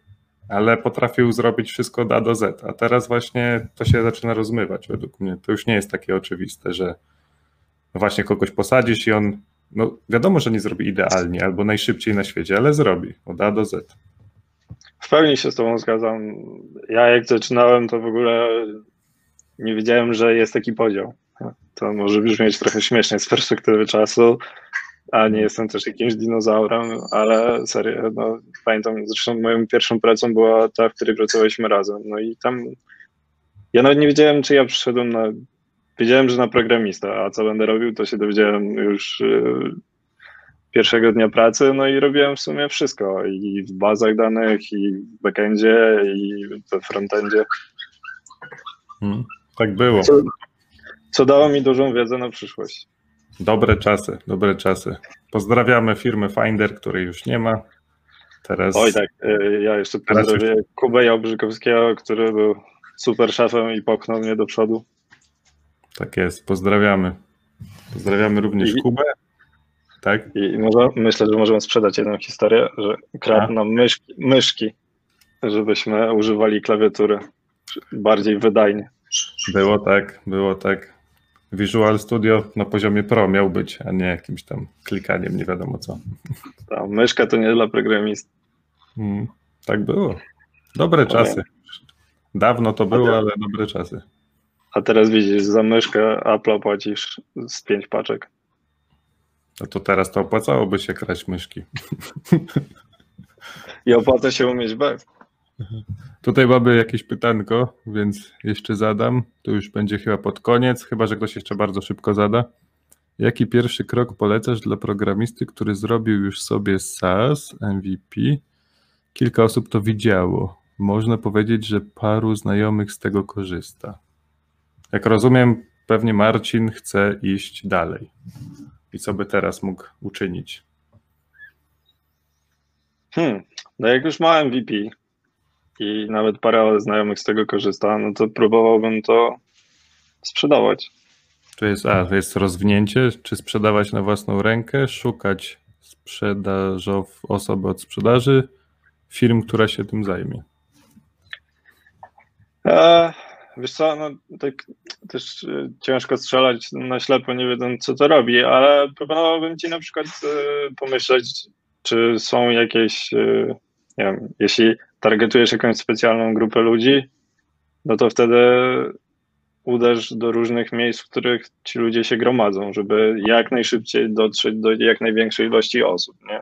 ale potrafił zrobić wszystko od A do Z, a teraz właśnie to się zaczyna rozmywać według mnie. To już nie jest takie oczywiste, że właśnie kogoś posadzisz i on, no wiadomo, że nie zrobi idealnie albo najszybciej na świecie, ale zrobi od A do Z. W pełni się z Tobą zgadzam. Ja jak zaczynałem, to w ogóle nie wiedziałem, że jest taki podział. To może brzmieć trochę śmiesznie z perspektywy czasu, a nie jestem też jakimś dinozaurem, ale serio, no, pamiętam, zresztą moją pierwszą pracą była ta, w której pracowaliśmy razem. No i tam ja nawet nie wiedziałem, czy ja przyszedłem na. Wiedziałem, że na programista, a co będę robił, to się dowiedziałem już yy, pierwszego dnia pracy, no i robiłem w sumie wszystko i w bazach danych, i w backendzie, i we frontendzie, Hmm. Tak było. co, co dało mi dużą wiedzę na przyszłość. Dobre czasy, dobre czasy. Pozdrawiamy firmę Finder, której już nie ma. Teraz Oj tak, y, ja jeszcze Teraz pozdrowię Kubę Jałbrzykowskiego, który był super szefem i popchnął mnie do przodu. tak jest, pozdrawiamy. Pozdrawiamy również I- Kubę. Tak? I może, myślę, że możemy sprzedać jedną historię, że kradł nam myszki, myszki, żebyśmy używali klawiatury bardziej wydajnie. Było tak, było tak. Visual Studio na poziomie Pro miał być, a nie jakimś tam klikaniem, nie wiadomo co. Ta myszka to nie dla programistów. Mm, tak było. Dobre czasy. Dawno to było, ale dobre czasy. A teraz widzisz, za myszkę Apple płacisz z pięć paczek. No to teraz to opłacałoby się kraść myszki. I opłaca się umieć bez. Tutaj mamy jakieś pytanko, więc jeszcze zadam. To już będzie chyba pod koniec, chyba że ktoś jeszcze bardzo szybko zada. Jaki pierwszy krok polecasz dla programisty, który zrobił już sobie SaaS, MVP? Kilka osób to widziało. Można powiedzieć, że paru znajomych z tego korzysta. Jak rozumiem, pewnie Marcin chce iść dalej. I co by teraz mógł uczynić? Hmm. No jak już ma MVP i nawet parę znajomych z tego korzysta, no to próbowałbym to sprzedawać. To jest, a, to jest rozwinięcie, czy sprzedawać na własną rękę, szukać sprzedażow osoby od sprzedaży, firm, która się tym zajmie. E, wiesz co, no, tak też e, ciężko strzelać na ślepo, nie wiedząc co to robi, ale proponowałbym ci na przykład e, pomyśleć, czy są jakieś, e, nie wiem, jeśli targetujesz jakąś specjalną grupę ludzi, no to wtedy uderz do różnych miejsc, w których ci ludzie się gromadzą, żeby jak najszybciej dotrzeć do jak największej ilości osób, nie?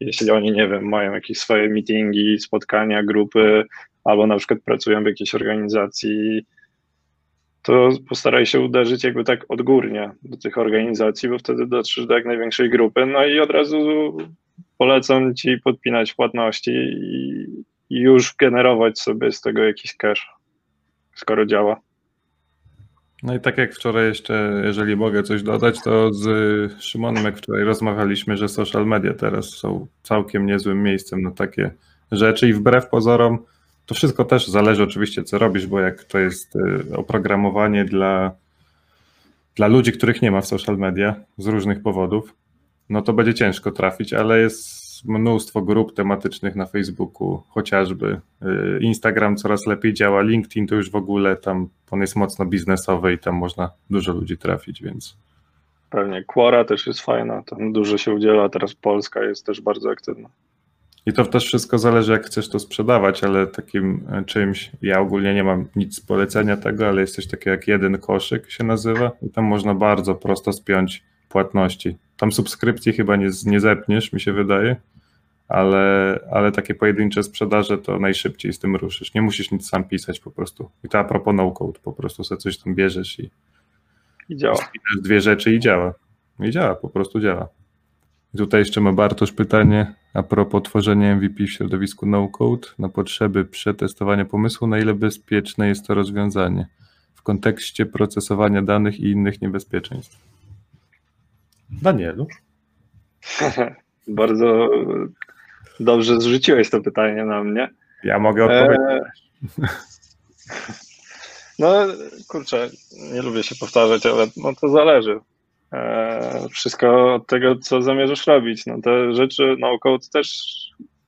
Jeśli oni, nie wiem, mają jakieś swoje meetingi, spotkania, grupy, albo na przykład pracują w jakiejś organizacji, to postaraj się uderzyć jakby tak odgórnie do tych organizacji, bo wtedy dotrzesz do jak największej grupy, no i od razu polecam ci podpinać płatności i, i już generować sobie z tego jakiś cash, skoro działa. No i tak jak wczoraj jeszcze, jeżeli mogę coś dodać, to z Szymonem, jak wczoraj rozmawialiśmy, że social media teraz są całkiem niezłym miejscem na takie rzeczy i wbrew pozorom to wszystko też zależy oczywiście, co robisz, bo jak to jest y, oprogramowanie dla, dla ludzi, których nie ma w social media z różnych powodów, no to będzie ciężko trafić, ale jest mnóstwo grup tematycznych na Facebooku, chociażby. Y, Instagram coraz lepiej działa, LinkedIn to już w ogóle tam on jest mocno biznesowy i tam można dużo ludzi trafić, więc. Pewnie. Quora też jest fajna, tam dużo się udziela, teraz Polska jest też bardzo aktywna. I to też wszystko zależy, jak chcesz to sprzedawać, ale takim e, czymś, ja ogólnie nie mam nic z polecenia tego, ale jest coś takiego jak jeden koszyk się nazywa i tam można bardzo prosto spiąć płatności. Tam subskrypcji chyba nie, nie zepniesz, mi się wydaje, ale, ale takie pojedyncze sprzedaże to najszybciej z tym ruszysz. Nie musisz nic sam pisać po prostu. I to a propos no-code, po prostu sobie coś tam bierzesz i, I działa. Dwie rzeczy i działa. I działa, po prostu działa. I tutaj jeszcze ma Bartosz pytanie a propos tworzenia MVP w środowisku no-code na potrzeby przetestowania pomysłu, na ile bezpieczne jest to rozwiązanie w kontekście procesowania danych i innych niebezpieczeństw. Danielu? Bardzo dobrze zrzuciłeś to pytanie na mnie. Ja mogę odpowiedzieć. E... No kurczę, nie lubię się powtarzać, ale no to zależy. E, wszystko od tego, co zamierzasz robić. No te rzeczy no-code też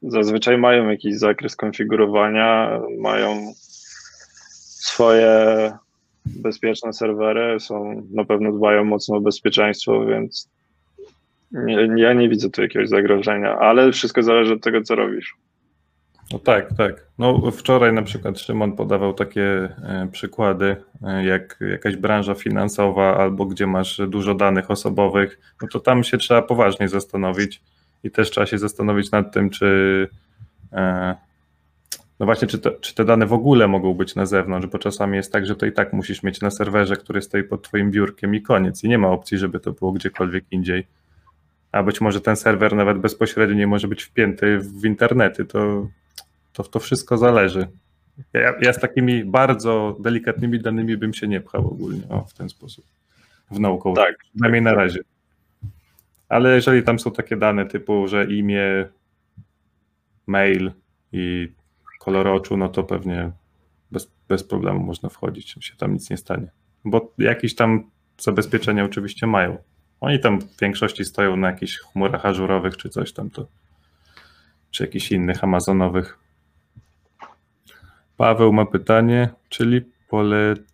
zazwyczaj mają jakiś zakres konfigurowania, mają swoje bezpieczne serwery, są na pewno dbają mocno o bezpieczeństwo, więc nie, ja nie widzę tu jakiegoś zagrożenia, ale wszystko zależy od tego, co robisz. No tak, tak. No wczoraj na przykład Szymon podawał takie e, przykłady, e, jak jakaś branża finansowa albo gdzie masz dużo danych osobowych, no to tam się trzeba poważnie zastanowić i też trzeba się zastanowić nad tym, czy e, no właśnie, czy, to, czy te dane w ogóle mogą być na zewnątrz, bo czasami jest tak, że to i tak musisz mieć na serwerze, który stoi pod twoim biurkiem i koniec i nie ma opcji, żeby to było gdziekolwiek indziej. A być może ten serwer nawet bezpośrednio nie może być wpięty w internety, to to, to wszystko zależy. Ja, ja, z takimi bardzo delikatnymi danymi bym się nie pchał ogólnie o, w ten sposób. W nauką. Tak. Przynajmniej na razie. Ale jeżeli tam są takie dane typu, że imię, mail i kolor oczu, no to pewnie bez, bez problemu można wchodzić, się tam nic nie stanie. Bo jakieś tam zabezpieczenia oczywiście mają. Oni tam w większości stoją na jakichś chmurach ażurowych czy coś tam, to, czy jakichś innych amazonowych. Paweł ma pytanie, czyli polecacie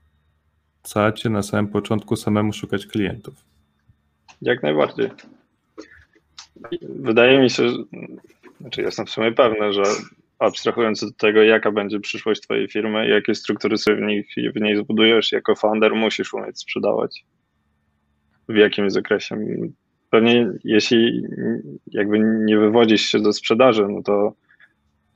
na samym początku samemu szukać klientów? Jak najbardziej. Wydaje mi się, że, znaczy jestem w sumie pewny, że abstrahując od tego, jaka będzie przyszłość Twojej firmy, jakie struktury sobie w, nich, w niej zbudujesz, jako founder musisz umieć sprzedawać. W jakim zakresie? Pewnie jeśli jakby nie wywodzisz się do sprzedaży, no to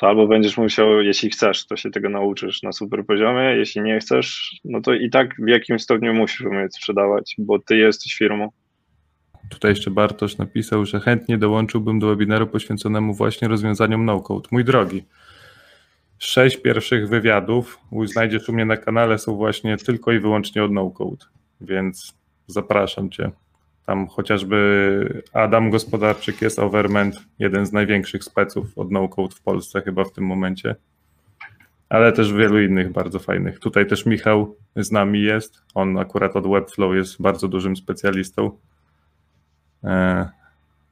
to albo będziesz musiał, jeśli chcesz, to się tego nauczysz na super poziomie, jeśli nie chcesz, no to i tak w jakim stopniu musisz umieć sprzedawać, bo ty jesteś firmą. Tutaj jeszcze Bartosz napisał, że chętnie dołączyłbym do webinaru poświęconemu właśnie rozwiązaniom no-code. Mój drogi, sześć pierwszych wywiadów znajdziesz u mnie na kanale są właśnie tylko i wyłącznie od no-code, więc zapraszam cię. Tam chociażby Adam Gospodarczyk jest Overment, jeden z największych speców od no-code w Polsce chyba w tym momencie. Ale też wielu innych bardzo fajnych. Tutaj też Michał z nami jest. On akurat od Webflow jest bardzo dużym specjalistą. E,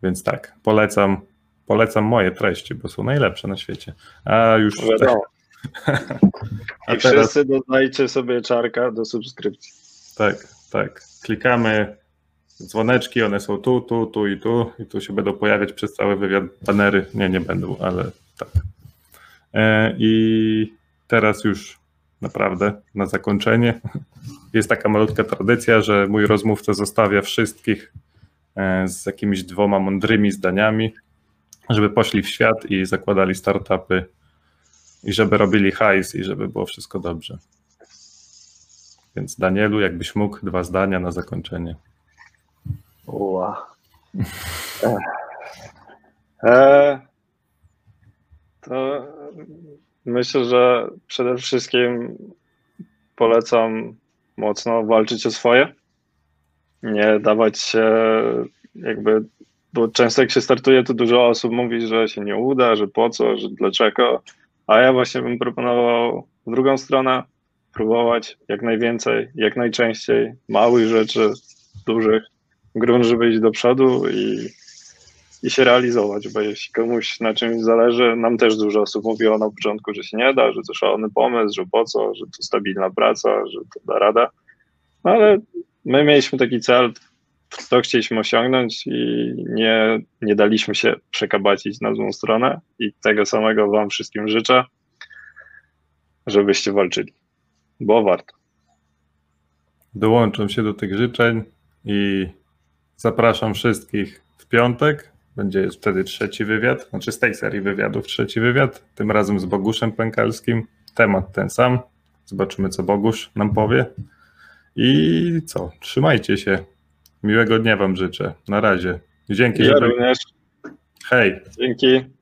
więc tak, polecam, polecam moje treści, bo są najlepsze na świecie. A już. Wiadomo. I A teraz- wszyscy dodajcie sobie czarka do subskrypcji. Tak, tak. Klikamy dzwoneczki, one są tu, tu, tu i tu, i tu się będą pojawiać przez cały wywiad banery. Nie, nie będą, ale tak. E, I teraz już naprawdę na zakończenie jest taka malutka tradycja, że mój rozmówca zostawia wszystkich e, z jakimiś dwoma mądrymi zdaniami, żeby poszli w świat i zakładali startupy i żeby robili hajs i żeby było wszystko dobrze. Więc Danielu, jakbyś mógł, dwa zdania na zakończenie. Ua. E, to myślę, że przede wszystkim polecam mocno walczyć o swoje. Nie dawać się jakby, bo często jak się startuje, to dużo osób mówi, że się nie uda, że po co, że dlaczego. A ja właśnie bym proponował drugą stronę, próbować jak najwięcej, jak najczęściej, małych rzeczy, dużych, grunt, żeby iść do przodu i, i się realizować, bo jeśli komuś na czymś zależy, nam też dużo osób mówiło na początku, że się nie da, że to szalony pomysł, że po co, że to stabilna praca, że to da rada, no ale my mieliśmy taki cel, to chcieliśmy osiągnąć i nie, nie daliśmy się przekabacić na złą stronę i tego samego wam wszystkim życzę, żebyście walczyli, bo warto. Dołączam się do tych życzeń i zapraszam wszystkich w piątek. Będzie wtedy trzeci wywiad, znaczy z tej serii wywiadów trzeci wywiad, tym razem z Boguszem Pękalskim. Temat ten sam. Zobaczymy, co Bogusz nam powie. I co? Trzymajcie się. Miłego dnia Wam życzę. Na razie. Dzięki, Ja że... również. Hej. Dzięki.